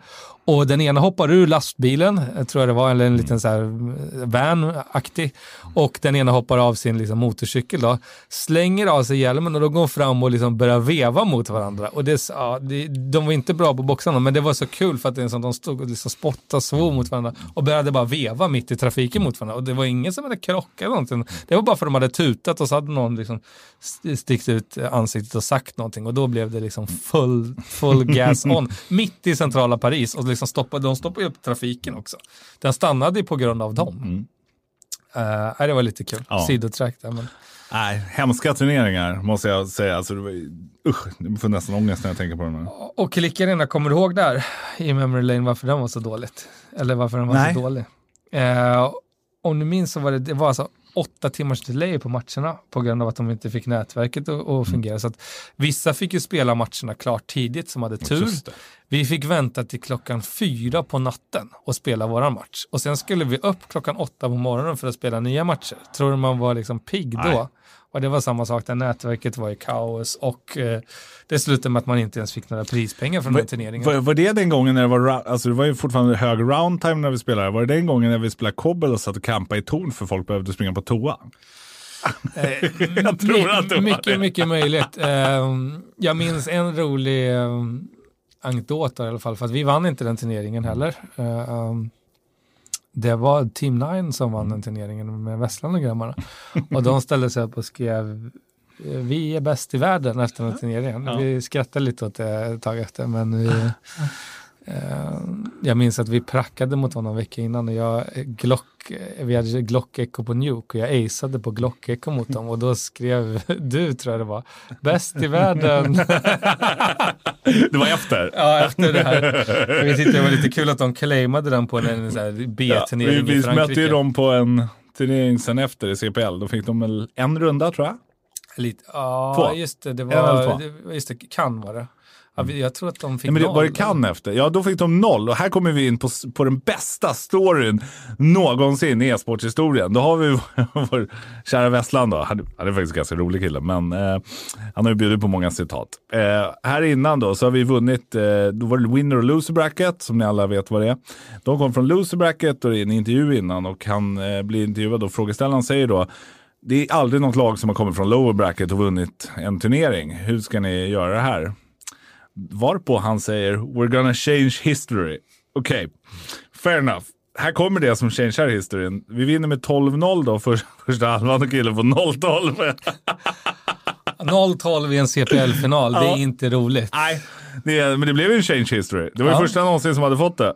Och den ena hoppar ur lastbilen, jag tror jag det var, eller en liten så här eh, van-aktig. Och den ena hoppar av sin liksom, motorcykel då, slänger av sig hjälmen och de går fram och liksom börjar veva mot varandra. Och det, ja, det, de var inte bra på boxarna, men det var så kul för att det är som de stod och liksom spottade och svor mot varandra och började bara veva mitt i trafiken mot varandra. Och det var ingen som hade krockat eller någonting. Det var bara för att de hade tutat och så hade någon liksom stickt ut ansiktet och sagt någonting och då blev det liksom full, full gas on. mitt i centrala Paris och liksom stoppade, de stoppade upp trafiken också. Den stannade ju på grund av dem. Eh, nej, det var lite kul. Ja. Sidotrack där. Men... Nej, hemska turneringar måste jag säga. Alltså, det var, usch, jag får nästan ångest när jag tänker på dem. Och Klickarena, kommer du ihåg där i Memory Lane varför den var så dåligt? Eller varför den var Nej. så dålig? Eh, om du minns så var det, det var alltså åtta timmars delay på matcherna på grund av att de inte fick nätverket att, att fungera. Så att vissa fick ju spela matcherna klart tidigt som hade tur. Vi fick vänta till klockan fyra på natten och spela våran match. Och sen skulle vi upp klockan åtta på morgonen för att spela nya matcher. Tror du man var liksom pigg Nej. Och det var samma sak där nätverket var i kaos och eh, det slutade med att man inte ens fick några prispengar från den turneringen. Var, var det den gången när det var, alltså det var ju fortfarande hög roundtime när vi spelade. Var det den gången när vi spelade kobbel och satt och campade i torn för folk behövde springa på toa? jag tror att det var mycket, det. mycket möjligt. Ehm, jag minns en rolig um, anekdot i alla fall, för att vi vann inte den turneringen heller. Ehm, det var Team 9 som vann den turneringen med Vesslan och grabbarna. Och de ställde sig upp och skrev eh, vi är bäst i världen efter den turneringen. Vi skrattade lite åt det ett tag efter, men vi, eh, jag minns att vi prackade mot honom veckan innan och jag eh, Glock, eh, vi hade Glock-echo på Nuke och jag aceade på Glock-echo mot dem och då skrev du, tror jag det var, bäst i världen. Det var efter. ja, efter det här. Jag tyckte det var lite kul att de claimade den på en här Ja, B-turnering vi i vi Frankrike. mötte ju dem på en turnering sen efter i CPL. Då fick de väl en runda tror jag. Lite, ja, Två. just det. Det var, just det, kan var det. Jag tror att de fick Nej, men det, var det kan efter? Ja, då fick de noll. Och här kommer vi in på, på den bästa storyn någonsin i e-sporthistorien. Då har vi vår kära Westland då. Han, han är faktiskt en ganska rolig kille, men eh, han har ju bjudit på många citat. Eh, här innan då så har vi vunnit, eh, då var det winner och loser bracket, som ni alla vet vad det är. De kom från loser bracket och det är en intervju innan och han eh, blir intervjuad och frågeställaren säger då det är aldrig något lag som har kommit från lower bracket och vunnit en turnering. Hur ska ni göra det här? Varpå han säger “We're gonna change history” Okej, fair enough. Här kommer det som changear historien. Vi vinner med 12-0 då för, första halvan och killen på 0-12. 0-12 i en CPL-final, det är Ja. inte roligt. Nej, det, men det blev ju en change history. Det var ju Ja. första någonsin som hade fått det.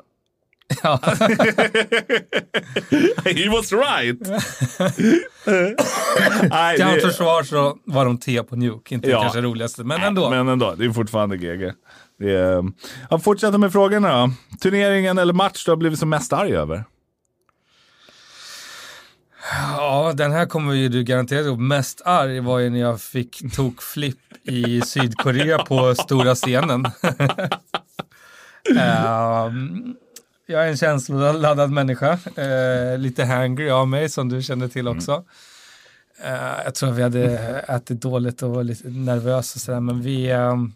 Ja. He was right! Nej, Till hans det- försvar så var de T på Nuke, inte Ja. kanske roligaste, men ändå. Men ändå, det är fortfarande GG. Det är, ja, fortsätta med frågorna då. Turneringen eller match du har blivit som mest arg över? Ja, den här kommer ju du garanterat ihåg. Mest arg var ju när jag fick tokflipp i Sydkorea på stora scenen. Ehm, jag är en känsloladdad människa. Eh, lite hangry av mig som du känner till också. Eh, jag tror att vi hade ätit dåligt och var lite nervös och sådär. Men vi, ehm,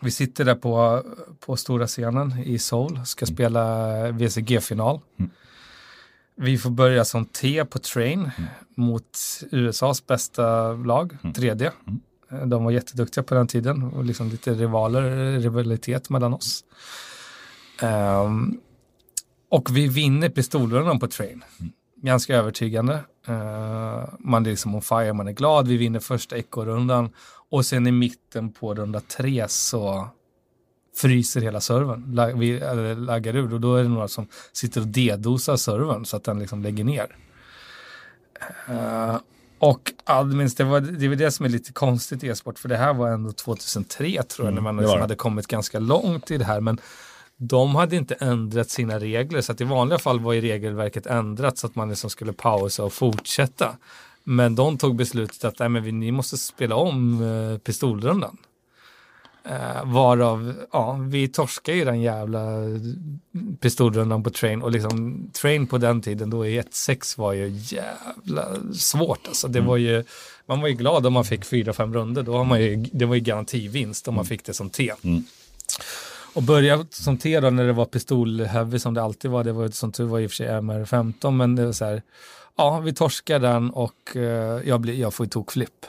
vi sitter där på, på stora scenen i Seoul. Ska spela VCG-final. Vi får börja som T på Train mot USAs bästa lag, 3D. De var jätteduktiga på den tiden och liksom lite rivaler, rivalitet mellan oss. Ehm, och vi vinner pistolrundan på Train. Ganska övertygande. Uh, man är liksom on fire, man är glad. Vi vinner första ekorrundan och sen i mitten på runda tre så fryser hela servern, la, vi, eller laggar ur och då är det några som sitter och dedosar servern så att den liksom lägger ner. Eh, och admins, det, var, det väl det som är lite konstigt i e-sport, för det här var ändå 2003 tror jag, när man var liksom hade kommit ganska långt i det här, men de hade inte ändrat sina regler, så att i vanliga fall var ju regelverket ändrat så att man liksom skulle pausa och fortsätta. Men de tog beslutet att nej, men vi, ni måste spela om eh, pistolrundan. Eh, varav, ja, vi torskar ju den jävla pistolrundan på Train och liksom Train på den tiden då i 1-6 var ju jävla svårt alltså. Det var ju, man var ju glad om man fick 4-5 runder, då har man ju, det var ju garantivinst om man fick det som T. Och börja som T då när det var pistolheavy som det alltid var, det var ju som tur var i och för sig MR15, men det var så här, ja vi torskar den och eh, jag, blir, jag får ju tokflipp.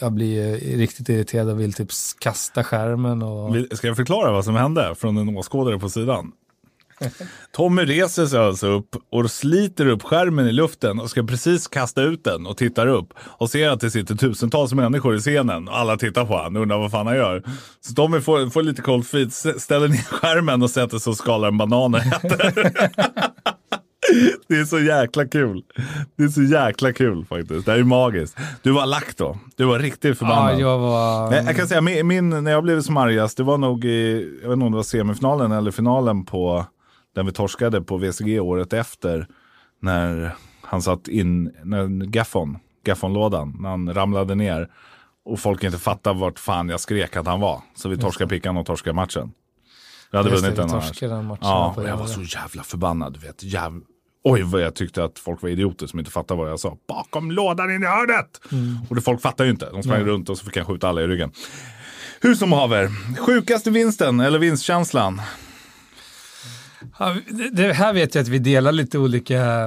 Jag blir eh, riktigt irriterad och vill typ kasta skärmen och... Ska jag förklara vad som hände från en åskådare på sidan? Tommy reser sig alltså upp och sliter upp skärmen i luften och ska precis kasta ut den och tittar upp och ser att det sitter tusentals människor i scenen och alla tittar på honom och undrar vad fan han gör. Så Tommy får, får lite cold feet, ställer ner skärmen och sätter sig och skalar en banan och äter. Det är så jäkla kul. Det är så jäkla kul faktiskt. Det här är magiskt. Du var lack då. Du var riktigt Ja, förbannad. jag var... Nej, jag kan säga, min, min, när jag blev som argast, det var nog i, jag vet inte om det var semifinalen eller finalen på den vi torskade på VCG året efter. När han satt in, när Gaffon, Gaffon-lådan, när han ramlade ner. Och folk inte fattade vart fan jag skrek att han var. Så vi torskade pickan och torskade matchen. Vi hade Just vunnit den den matchen Ja, och jag var så jävla förbannad. Du vet. Jäv... Oj, vad jag tyckte att folk var idioter som inte fattade vad jag sa. Bakom lådan in i hörnet! Mm. Och det, folk fattade ju inte. De sprang runt och så fick han skjuta alla i ryggen. Hur som haver, sjukaste vinsten eller vinstkänslan? Det, här vet jag att vi delar lite olika,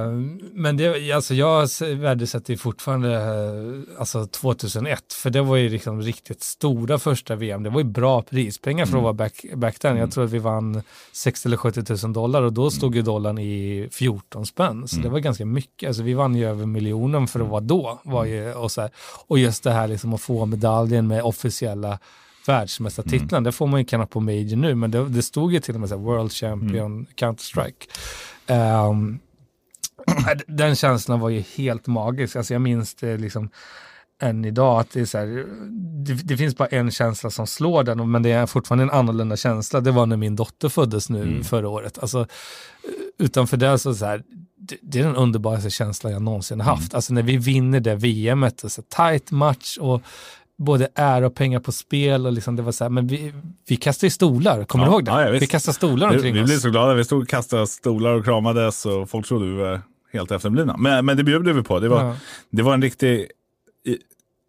men det, alltså jag värdesätter fortfarande eh, alltså 2001, för det var ju liksom riktigt stora första VM. Det var ju bra prispengar för att vara back, back then. Jag tror att vi vann 60 eller 70 000 dollar och då stod ju dollarn i 14 spänn. Så det var ganska mycket. Alltså vi vann ju över miljonen för att vara då. Var ju, och, så här, och just det här liksom att få medaljen med officiella världsmästartitlarna, det får man ju knappt på Major nu, men det, det stod ju till och med så här, World Champion Counter-Strike. Ehm, den känslan var ju helt magisk. Alltså jag minns det liksom än idag att det är så här, det, det finns bara en känsla som slår den, men det är fortfarande en annorlunda känsla. Det var när min dotter föddes nu förra året. Alltså, utanför det så, så här, det, det är den underbaraste känslan jag någonsin haft. Alltså när vi vinner det VMet, och så tight match och både ära och pengar på spel och liksom det var så här, men vi, vi kastade stolar, kommer Ja, du ihåg det? ja, vi kastade stolar Vi, omkring vi oss. blev så glada. Vi stod och kastade stolar och kramades och folk trodde vi var helt efterblivna. Men, men det bjuder vi på. Det var, Ja. det var en riktig...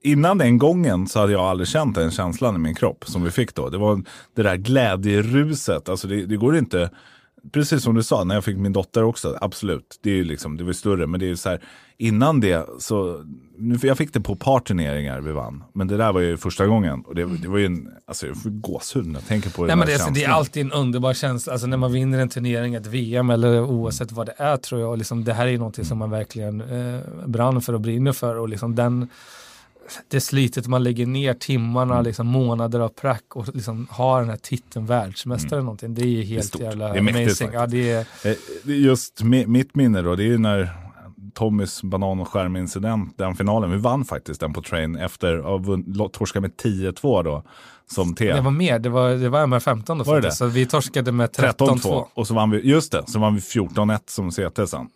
Innan den gången så hade jag aldrig känt den känslan i min kropp som vi fick då. Det var det där glädjeruset. Alltså det, det går inte... precis som du sa, när jag fick min dotter också, absolut. Det är ju liksom, det var större, men det är ju så här, innan det så, nu, jag fick det på ett par turneringar vi vann, men det där var ju första gången. Och det, det var ju en, alltså jag får gåshud när jag tänker på Nej, men det, alltså, det är alltid en underbar känsla, alltså när man vinner en turnering, ett VM eller oavsett vad det är tror jag, och liksom, det här är ju någonting som man verkligen eh, brann för och brinner för och liksom den det slitet man lägger ner, timmarna, Mm. liksom månader av prack och liksom ha den här titeln världsmästare eller någonting, det är helt stort. jävla Det är mäktigt amazing. Ja, det är, Eh, det är Just mi- mitt minne då, det är ju när Tommys banan och skärmincident, den finalen, vi vann faktiskt den på train efter att torskat med 10-2 då, som T. det var mer, det var, det var MR15 då Var det faktiskt, så vi torskade med 13-2. 13-2 och så vann vi, just det, så vann vi 14-1 som CT sen.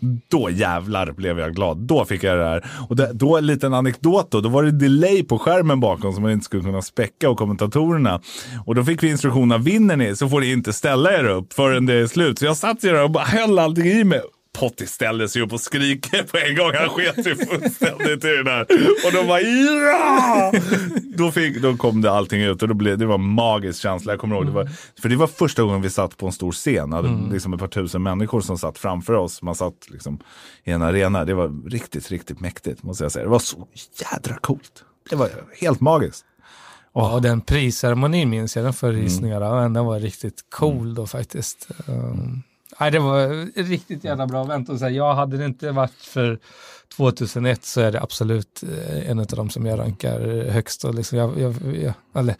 då jävlar blev jag glad. Då fick jag det här. Och det, då en liten anekdot då, då var det delay på skärmen bakom som man inte skulle kunna späcka och kommentatorerna. Och då fick vi instruktionerna, vinner ni så får ni inte ställa er upp förrän det är slut. Så jag satt ju där och bara höll allting i mig. Potti ställde sig upp och skriker på en gång. Han sket sig fullständigt i det där. Och de bara ja! Då, fick, då kom det allting ut och då blev, det var en magisk känsla. Jag kommer ihåg, det var, för det var första gången vi satt på en stor scen. Hade liksom ett par tusen människor som satt framför oss. Man satt liksom i en arena. Det var riktigt, riktigt mäktigt måste jag säga. Det var så jädra coolt. Det var helt magiskt. Ja, och den prisceremonin minns jag, den Mm. förvisningarna, den var riktigt cool då faktiskt. Um, nej, det var riktigt jävla bra event. Och så här, jag hade det inte varit för 2001 så är det absolut eh, en av de som jag rankar högst. Och liksom jag, jag, jag, eller,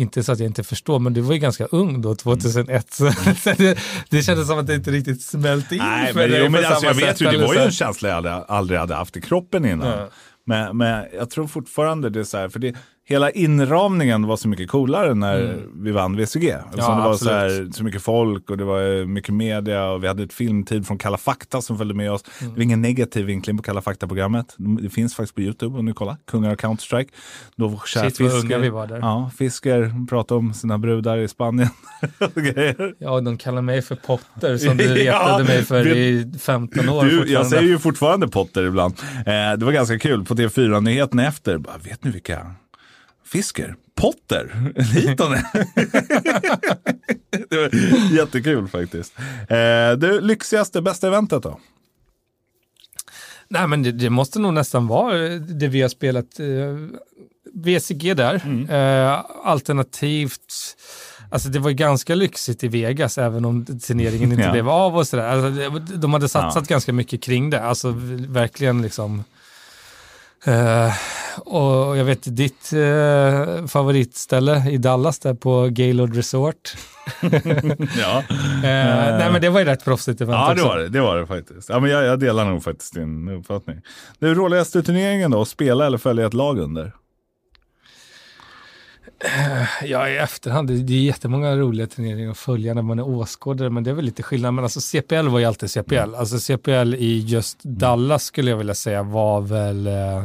inte så att jag inte förstår, men du var ju ganska ung då, 2001. Så, så det, det kändes som att det inte riktigt smälte in Nej, för men, dig jo, på men alltså, jag vet ju, det var ju en känsla jag aldrig, aldrig hade haft i kroppen innan. Ja. Men, men jag tror fortfarande det är så här, för det, hela inramningen var så mycket coolare när vi vann VCG. Eftersom det var så, här, absolut. så mycket folk och det var eh, mycket media och vi hade ett filmtid från Kalla fakta som följde med oss. Mm. Det var ingen negativ vinkling på Kalla fakta-programmet. Det finns faktiskt på YouTube om ni kollar. Kungar och Counter-Strike. Då Shit, vad unga vi var där. Ja, Fisker pratade om sina brudar i Spanien. Ja, de kallar mig för Potter som du Ja, retade mig för vet- i 15 år Du, jag säger ju fortfarande Potter ibland. Eh, det var ganska kul. På TV4-nyheten efter, bara, vet ni vilka Fisker? Potter? Liton Det var jättekul faktiskt. Eh, det lyxigaste, bästa eventet då? Nej, men det, det måste nog nästan vara det vi har spelat. Eh, VCG där. Mm. Eh, alternativt, alltså det var ganska lyxigt i Vegas även om turneringen inte Ja. blev av och sådär. Alltså, de hade satsat Ja. ganska mycket kring det. Alltså verkligen liksom. Eh, och jag vet ditt eh, favoritställe i Dallas där på Gaylord Resort. Ja, Eh, nej men det var ju rätt proffsigt event ja det var det. Det var det faktiskt. Ja, men jag, jag delar nog faktiskt din uppfattning. Det roligaste turneringen då? Spela eller följa ett lag under? Ja, i efterhand, det, det är jättemånga roliga turneringar att följa när man är åskådare, men det är väl lite skillnad. Men alltså CPL var ju alltid CPL. Mm. Alltså CPL i just Dallas skulle jag vilja säga var väl eh,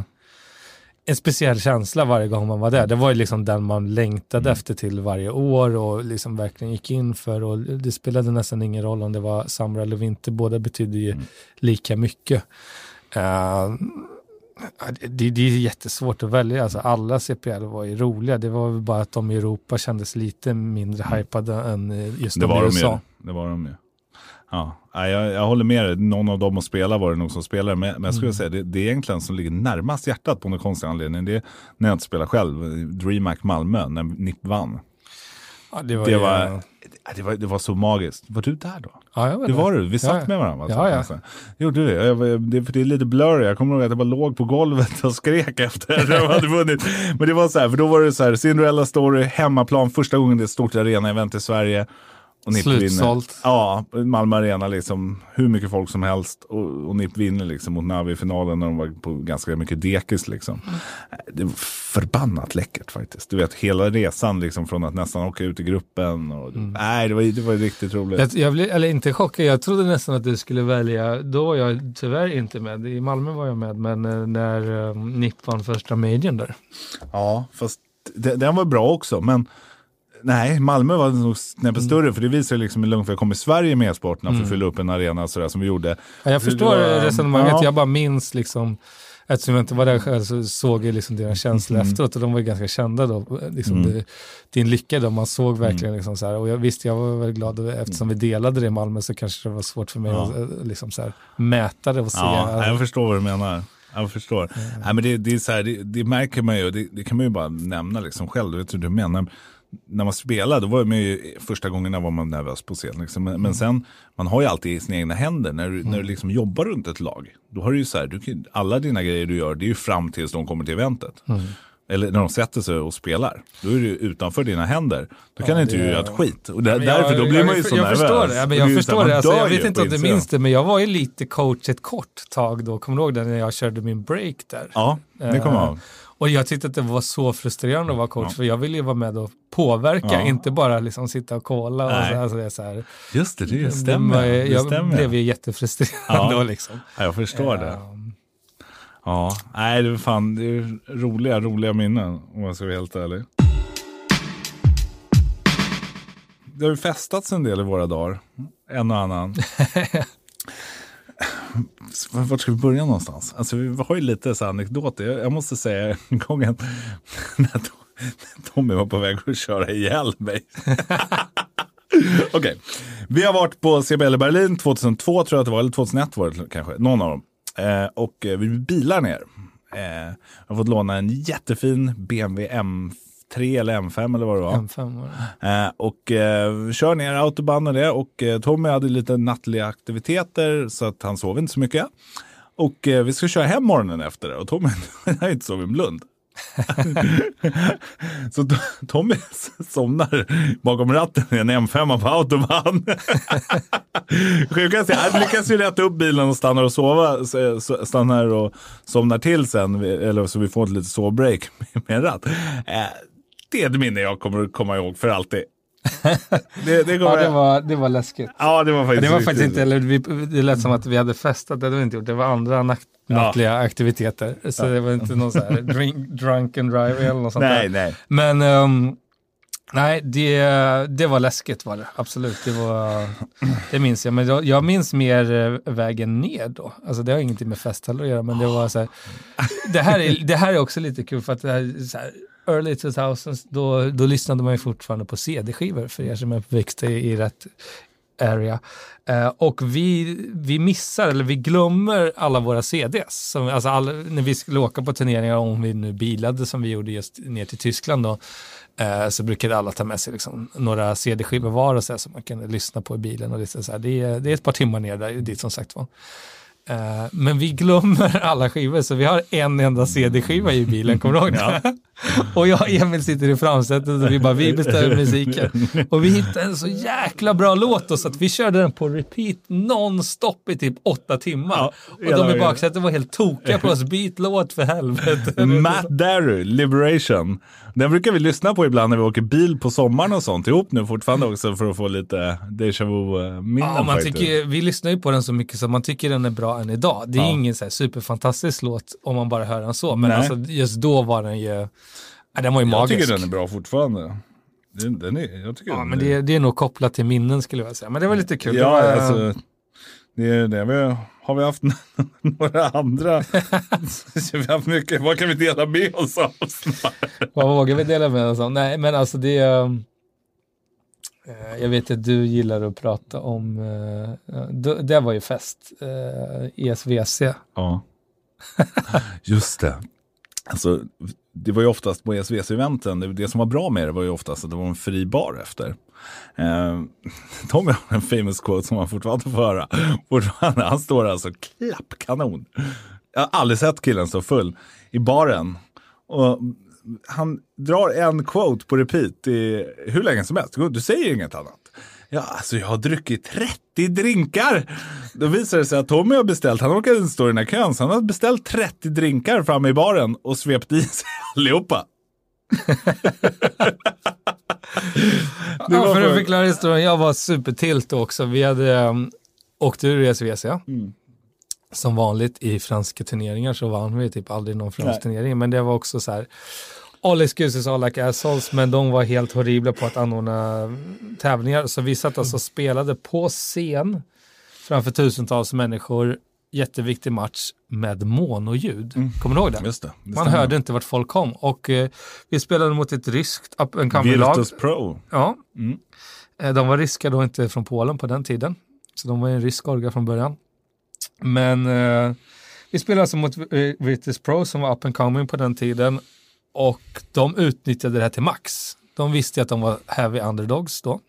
en speciell känsla varje gång man var där. Det var ju liksom den man längtade Mm. efter till varje år och liksom verkligen gick in för. Och det spelade nästan ingen roll om det var summer eller vinter, båda betydde ju Mm. lika mycket. Eh, det, det är jättesvårt att välja. Alltså, alla CPL var ju roliga. Det var väl bara att de i Europa kändes lite mindre hypade än eh, just Mm. Det de i de USA. ju. Det var de ju. Ja, jag, jag håller med dig. Någon av dem att spela var det nog som spelare. Men, men jag skulle Mm. säga det, det är egentligen som ligger närmast hjärtat på någon konstig anledning. Det är när jag inte spelar själv. DreamHack Malmö, när NIP vann. Ja, det var, Det ju- var, det, var, det var så magiskt. Var du där då? ja, jag var Det var du. Vi satt Ja, med varandra. Ja, ja. Alltså. Gjorde du det? Jag, var- det? För det är lite blurry. Jag kommer ihåg att jag bara låg på golvet och skrek efter att de hade vunnit. Men det var så här, för då var det så här, Cinderella Story, hemmaplan, första gången det är ett stort arena-event i Sverige. Och NIP Slutsålt. Vinner. Ja, Malmö Arena liksom, hur mycket folk som helst. Och, och NIP vinner liksom mot Navi i finalen när de var på ganska mycket dekis liksom. Det var förbannat läckert faktiskt. Du vet, hela resan liksom från att nästan åka ut i gruppen. Och, Nej, det var, det var riktigt roligt. Jag, jag blev, eller inte chockad, jag trodde nästan att du skulle välja, då var jag tyvärr inte med. I Malmö var jag med, men eh, när um, NIP vann första majorn där. Ja, fast de- den var bra också. Men nej, Malmö var nog snäppet större. För det visar liksom hur långt vi har kommit i Sverige med e-sporten. För att fylla upp en arena sådär som vi gjorde. Ja, jag förstår var- resonemanget, ja. jag bara minns liksom Eftersom jag inte var där själv så såg jag liksom deras känslor Mm. efteråt och de var ju ganska kända då. Liksom det, din lycka då, man såg verkligen Mm. liksom så här. Och jag, visst, jag var väl glad och eftersom vi delade det i Malmö så kanske det var svårt för mig Ja. att eh, liksom så här, mäta det och se. Ja, jag förstår vad du menar. Jag förstår. Nej, men det, det, är så här, det, det märker man ju, det, det kan man ju bara nämna liksom själv, du vet hur du menar. När man spelar, då var man ju, första gångerna var man nervös på scen. Liksom. Men, men sen, man har ju alltid i sina egna händer. När du, när du liksom jobbar runt ett lag, då har du ju så här, du, alla dina grejer du gör, det är ju fram tills de kommer till eventet. Eller när de sätter sig och spelar. Då är ju utanför dina händer. Då kan inte du göra ett skit. Och där, därför, jag, då blir jag, man ju så jag nervös. Förstår det, ja, men jag förstår det. Alltså, jag vet inte om du minns det, men jag var ju lite coach ett kort tag då. Kommer du ihåg det när jag körde min break där? Ja, det kommer jag ihåg. Och jag tyckte att det var så frustrerande att vara coach, för jag ville ju vara med och påverka, Ja. inte bara liksom sitta och kolla. Och så, alltså det är så här, Just det, det det stämmer. Det jag stämmer. blev ju jättefrustrerad Ja. då liksom. Ja, jag förstår det. Um, Ja, nej det är fan det är roliga, roliga minnen om jag ska vara helt ärlig. Det har ju festats en del i våra dagar. En och annan. Vart ska vi börja någonstans? Alltså vi har ju lite så här anekdoter. Jag, jag måste säga en gång när Tommy var på väg att köra ihjäl mig. Okej, vi har varit på CBL i Berlin 2002 tror jag att det var, eller 2001 var det kanske, någon av dem. Eh, och eh, vi bilar ner. Eh, jag har fått låna en jättefin BMW M4. M3 eller M5 eller vad det var. M5 var det. Eh, och eh, kör ner autobahn och det. Och eh, Tommy hade lite nattliga aktiviteter så att han sov inte så mycket. Och eh, vi ska köra hem morgonen efter det. Och Tommy har inte sovit en blund. så to- Tommy somnar bakom ratten i en M5 på autobahn. Sjukast är han lyckas ju rätta upp bilen och stannar och sova, stannar och somnar till sen, eller så vi får ett litet sovbreak med en ratt. Det är ett minne jag kommer att komma ihåg för alltid. Det, det, Ja, det var, det var läskigt. ja, det var faktiskt Det var faktiskt inte, eller vi, det lät som att vi hade festat, det hade vi inte gjort. Det var andra natt, Ja. nattliga aktiviteter. Så det var inte någon så här drink, drunk and drive eller något sånt Nej, där. nej. Men ehm, nej, det, det var läskigt var det. Absolut, det, var, det minns jag. Men jag, jag minns mer eh, vägen ner då. Alltså det har ingenting med fest heller att göra, men det var så här. Det här är, det här är också lite kul för att det här, är så här, early 2000s, då, då lyssnade man ju fortfarande på CD-skivor för er som är uppväxta i, i rätt area. Eh, och vi, vi missar, eller vi glömmer alla våra CDs. Som, alltså all, när vi skulle åka på turneringar, om vi nu bilade som vi gjorde just ner till Tyskland då, eh, så brukade alla ta med sig liksom, några CD-skivor var och så här, som man kunde lyssna på i bilen. Och liksom, så här. Det, är, det är ett par timmar ner där, dit som sagt var. Eh, men vi glömmer alla skivor, så vi har en enda CD-skiva i bilen, kommer du ihåg det? Och jag och Emil sitter i framsätet och vi bara, vi bestämmer musiken. Och vi hittade en så jäkla bra låt då, så att vi körde den på repeat non-stop i typ åtta timmar. Ja, och de i baksätet var helt tokiga på oss, byt låt för helvete. Matt Darry, Liberation. Den brukar vi lyssna på ibland när vi åker bil på sommaren och sånt ihop nu fortfarande också för att få lite déjà vu-minnen. Ja, man faktiskt. tycker, vi lyssnar ju på den så mycket så man tycker den är bra än idag. Det är Ja. ingen så här superfantastisk låt om man bara hör den så, men Nej. alltså, just då var den ju, den var ju Jag magisk. tycker den är bra fortfarande. Den, den är, jag tycker Ja, men är, det, det är nog kopplat till minnen skulle jag säga. Men det var lite kul. det Ja, var, alltså. Det är det. Vi, har vi haft några andra? Vi har haft mycket. Vad kan vi dela med oss av? Vad vågar vi dela med oss om? Nej, men alltså det... eh, Eh, jag vet att du gillar att prata om... Eh, eh, det, var ju fest. ESVC. Ja. Just det. Alltså, det var ju oftast på ESVC-eventen, det, det som var bra med det var ju oftast att det var en fri bar efter. Eh, Tommy har en famous quote som man fortfarande får höra. Fortfarande, han står alltså klappkanon. Jag har aldrig sett killen så full i baren. Och han drar en quote på repeat i hur länge som helst. Du säger inget annat. Ja, alltså jag har druckit 30 drinkar. Då visar det sig att Tommy har beställt, han orkade inte stå i den här kön, så han har beställt 30 drinkar framme i baren och svept i sig allihopa. Det Ja, för att förklara historien, jag var supertilt också. Vi hade um, åkt ur ESVC. Mm. Som vanligt i franska turneringar så vann vi typ aldrig någon fransk Nej. turnering. Men det var också så här, all excuses all like assholes, men de var helt horribla på att anordna tävlingar. Så vi satt alltså och spelade på scen framför tusentals människor jätteviktig match med monoljud. Kommer du ihåg det? Just det. det Man hörde inte vart folk kom. Och eh, vi spelade mot ett ryskt up and coming-lag. Virtus Pro. Ja. Mm. Eh, De var ryska då, inte från Polen på den tiden. Så de var en rysk orga från början. Men eh, vi spelade alltså mot eh, Virtus Pro som var up and coming på den tiden. Och de utnyttjade det här till max. De visste att de var heavy underdogs då.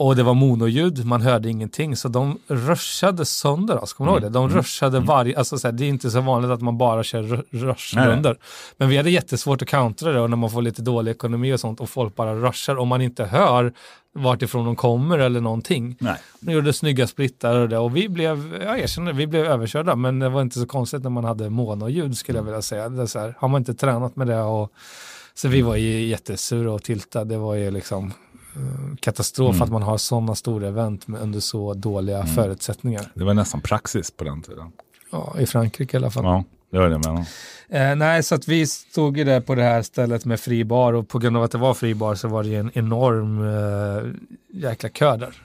Och det var monoljud, man hörde ingenting. Så de rushade sönder oss, kommer du ihåg det? De rushade varje, alltså så här, det är inte så vanligt att man bara kör ru- rushrunder. Men vi hade jättesvårt att countera det och när man får lite dålig ekonomi och sånt och folk bara rushar och man inte hör vart ifrån de kommer eller någonting. Nej. De gjorde snygga splittar och det och vi blev, jag erkänner, vi blev överkörda men det var inte så konstigt när man hade monoljud skulle jag vilja säga. Det är så här, har man inte tränat med det och så vi var ju jättesura och tiltade. Det var ju liksom eh, katastrof att man har sådana stora event med, under så dåliga förutsättningar. Det var nästan praxis på den tiden. Ja, I Frankrike i alla fall. Ja, det var det jag menade. Eh, nej, så att vi stod ju där på det här stället med fri bar och på grund av att det var fri bar så var det ju en enorm eh, jäkla kö där.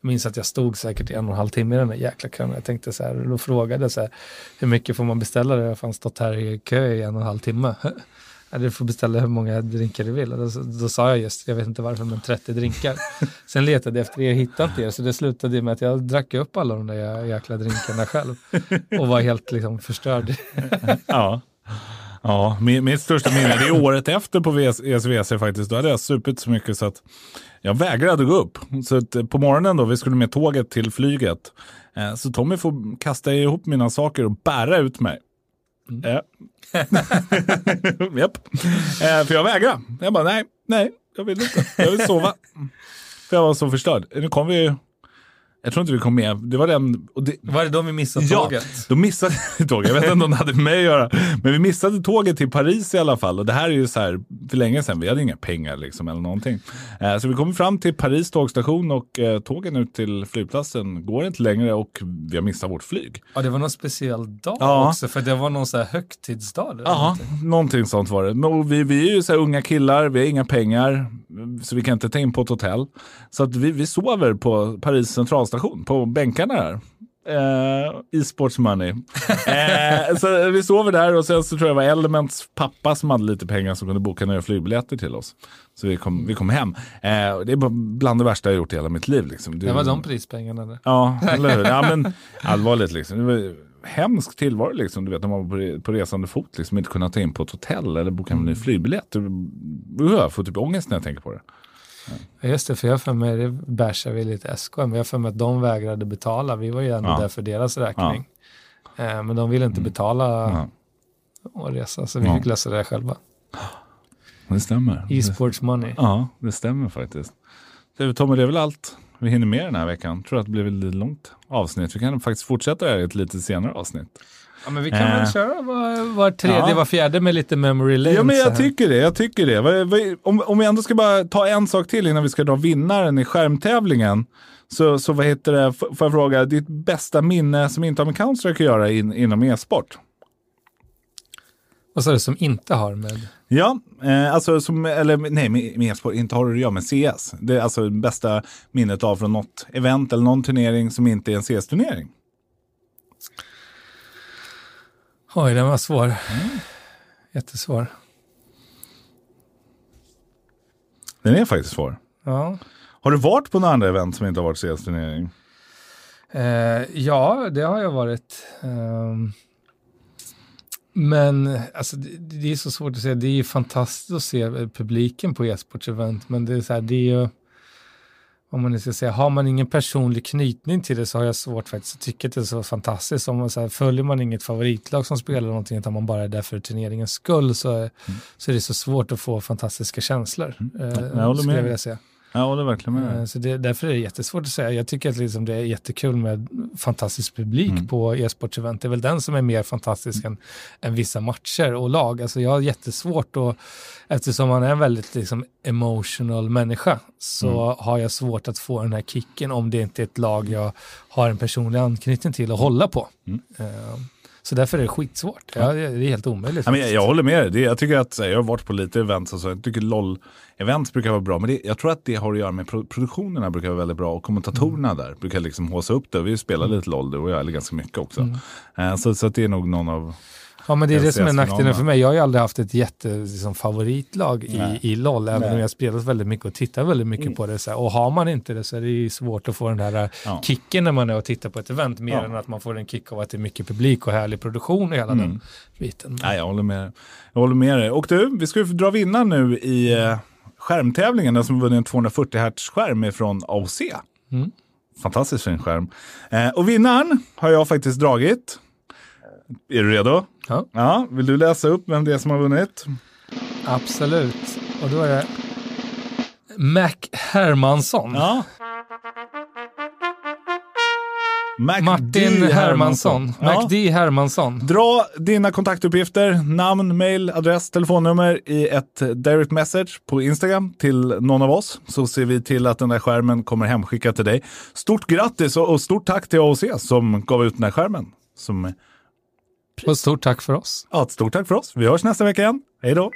Jag minns att jag stod säkert i en och en halv timme i den där jäkla kön. Jag tänkte så här, och frågade så här, hur mycket får man beställa? Jag har fan stått här i kö i en och en halv timme. Du får beställa hur många drinkar du vill. Och då, då sa jag just, jag vet inte varför, men 30 drinkar. Sen letade jag efter er, hittade inte er, så det slutade med att jag drack upp alla de där jäkla drinkarna själv. Och var helt liksom förstörd. Ja. Ja, min, mitt största minne det är året efter på VS, ESVC faktiskt. Då hade jag supit så mycket så att jag vägrade gå upp. Så att eh, på morgonen då, vi skulle med tåget till flyget. Eh, så Tommy får kasta ihop mina saker och bära ut mig. Eh. Japp. Eh, för jag vägrade. Jag bara, nej, nej, jag vill inte. Jag vill sova. för jag var så förstörd. Nu kom vi jag tror inte vi kom med. Det var den... Och det, Var det då vi missade Ja, tåget? då missade vi tåget. Jag vet inte om det hade med mig att göra. Men vi missade tåget till Paris i alla fall. Och det här är ju så här för länge sedan. Vi hade inga pengar liksom eller någonting. Eh, så vi kommer fram till Paris tågstation och eh, tågen ut till flygplatsen går inte längre och vi har missat vårt flyg. Ja, det var någon speciell dag Ja. också, för det var någon så här högtidsdag. eller Ja, någonting. någonting sånt var det. Men vi, vi är ju så här unga killar, vi har inga pengar, så vi kan inte ta in på ett hotell. Så att vi, vi sover på Paris centralstation, på bänkarna där. Eh, e-sports money. eh, så vi sover där och sen så tror jag det var Elements pappa som hade lite pengar som kunde boka ner flygbiljetter till oss. Så vi kom, vi kom hem. Eh, det är bland det värsta jag gjort i hela mitt liv. Liksom. Det var de prispengarna. Där. Ja, eller hur? Ja, men allvarligt liksom. Det var hemsk tillvaro liksom. Du vet, när man var på, resande fot liksom inte kunna ta in på ett hotell eller boka en ny flygbiljett. Jag får typ ångest när jag tänker på det. Ja, just det, för jag för mig, det bashar vi lite SKM, men jag för mig att de vägrade betala. Vi var ju ändå Ja. där för deras räkning. Eh, men de ville inte betala Ja. och resa, så vi Ja. fick lösa det själva. Det stämmer. E-sports money. Ja, det stämmer faktiskt. Tommy, det är väl allt vi hinner med den här veckan. Jag tror att det blir ett lite långt avsnitt. Vi kan faktiskt fortsätta det här i ett lite senare avsnitt. Ja, men vi kan Eh. väl köra var, var tredje, Ja. var fjärde med lite memory lane. Ja, men jag tycker det. Jag tycker det. Om, om vi ändå ska bara ta en sak till innan vi ska dra vinnaren i skärmtävlingen. Så, så vad heter det, får jag fråga, ditt bästa minne som inte har med Counter-Strike att göra in, inom e-sport? Vad sa du som inte har med? Ja, eh, alltså som, eller nej, med, e-sport inte har det att göra med CS. Det är alltså bästa minnet av från något event eller någon turnering som inte är en CS-turnering. Oj, den var svår. Mm. Jättesvår. Den är faktiskt svår. Ja. Har du varit på några andra event som inte har varit CS-turnering? Eh, ja, det har jag varit. Ehm, men alltså, det, det är så svårt att säga. Det är ju fantastiskt att se publiken på e-sportsevent, men det är så här, det är ju om man nu ska säga, har man ingen personlig knytning till det så har jag svårt faktiskt att tycka att det är så fantastiskt. Om man, så här, följer man inget favoritlag som spelar någonting utan man bara är där för turneringens skull så, är- så är det så svårt att få fantastiska känslor. Eh, jag håller med. jag säga. Jag håller verkligen med. Eh, Så det, därför är det jättesvårt att säga. Jag tycker att liksom det är jättekul med fantastisk publik på e-sportsevent. Det är väl den som är mer fantastisk än, än vissa matcher och lag. Alltså jag har jättesvårt att, eftersom man är en väldigt liksom emotional människa, så har jag svårt att få den här kicken om det inte är ett lag jag har en personlig anknytning till att hålla på. Eh, Så därför är det skitsvårt. Ja, det är helt omöjligt. Ja, men jag, jag håller med dig. Jag tycker att, jag har varit på lite events och så, jag tycker LOL-events brukar vara bra. Men det, jag tror att det har att göra med pro produktionerna brukar vara väldigt bra och kommentatorerna Mm. där brukar liksom håsa upp det. Vi spelar lite LOL du och jag, eller ganska mycket också. Eh, så, så att det är nog någon av Ja, men det är det som är nackdelen för mig. Jag har ju aldrig haft ett jätte liksom, favoritlag i, i LOL, även Nej. om jag spelat väldigt mycket och tittar väldigt mycket på det. Så här. Och har man inte det så är det ju svårt att få den där Ja. kicken när man är och tittar på ett event, mer Ja. än att man får en kick av att det är mycket publik och härlig produktion och hela Mm. den biten. Nej, jag håller med, jag håller med dig. Och du, vi ska ju dra vinnaren nu i eh, skärmtävlingen, den som vunnit en 240 Hz-skärm från AOC. Mm. Fantastiskt fin skärm. Eh, och vinnaren har jag faktiskt dragit. Är du redo? Ja. Ja, vill du läsa upp vem det är som har vunnit? Absolut. Och då är det Mac Hermansson. Ja. Mac Martin D. Hermansson. Ja. Mac D Hermansson. Dra dina kontaktuppgifter, namn, mail, adress, telefonnummer i ett direct message på Instagram till någon av oss så ser vi till att den där skärmen kommer hemskickad till dig. Stort grattis och och stort tack till AOC som gav ut den här skärmen. Som, och stort tack för oss. ja, ett stort tack för oss. Vi hörs nästa vecka igen. Hej då!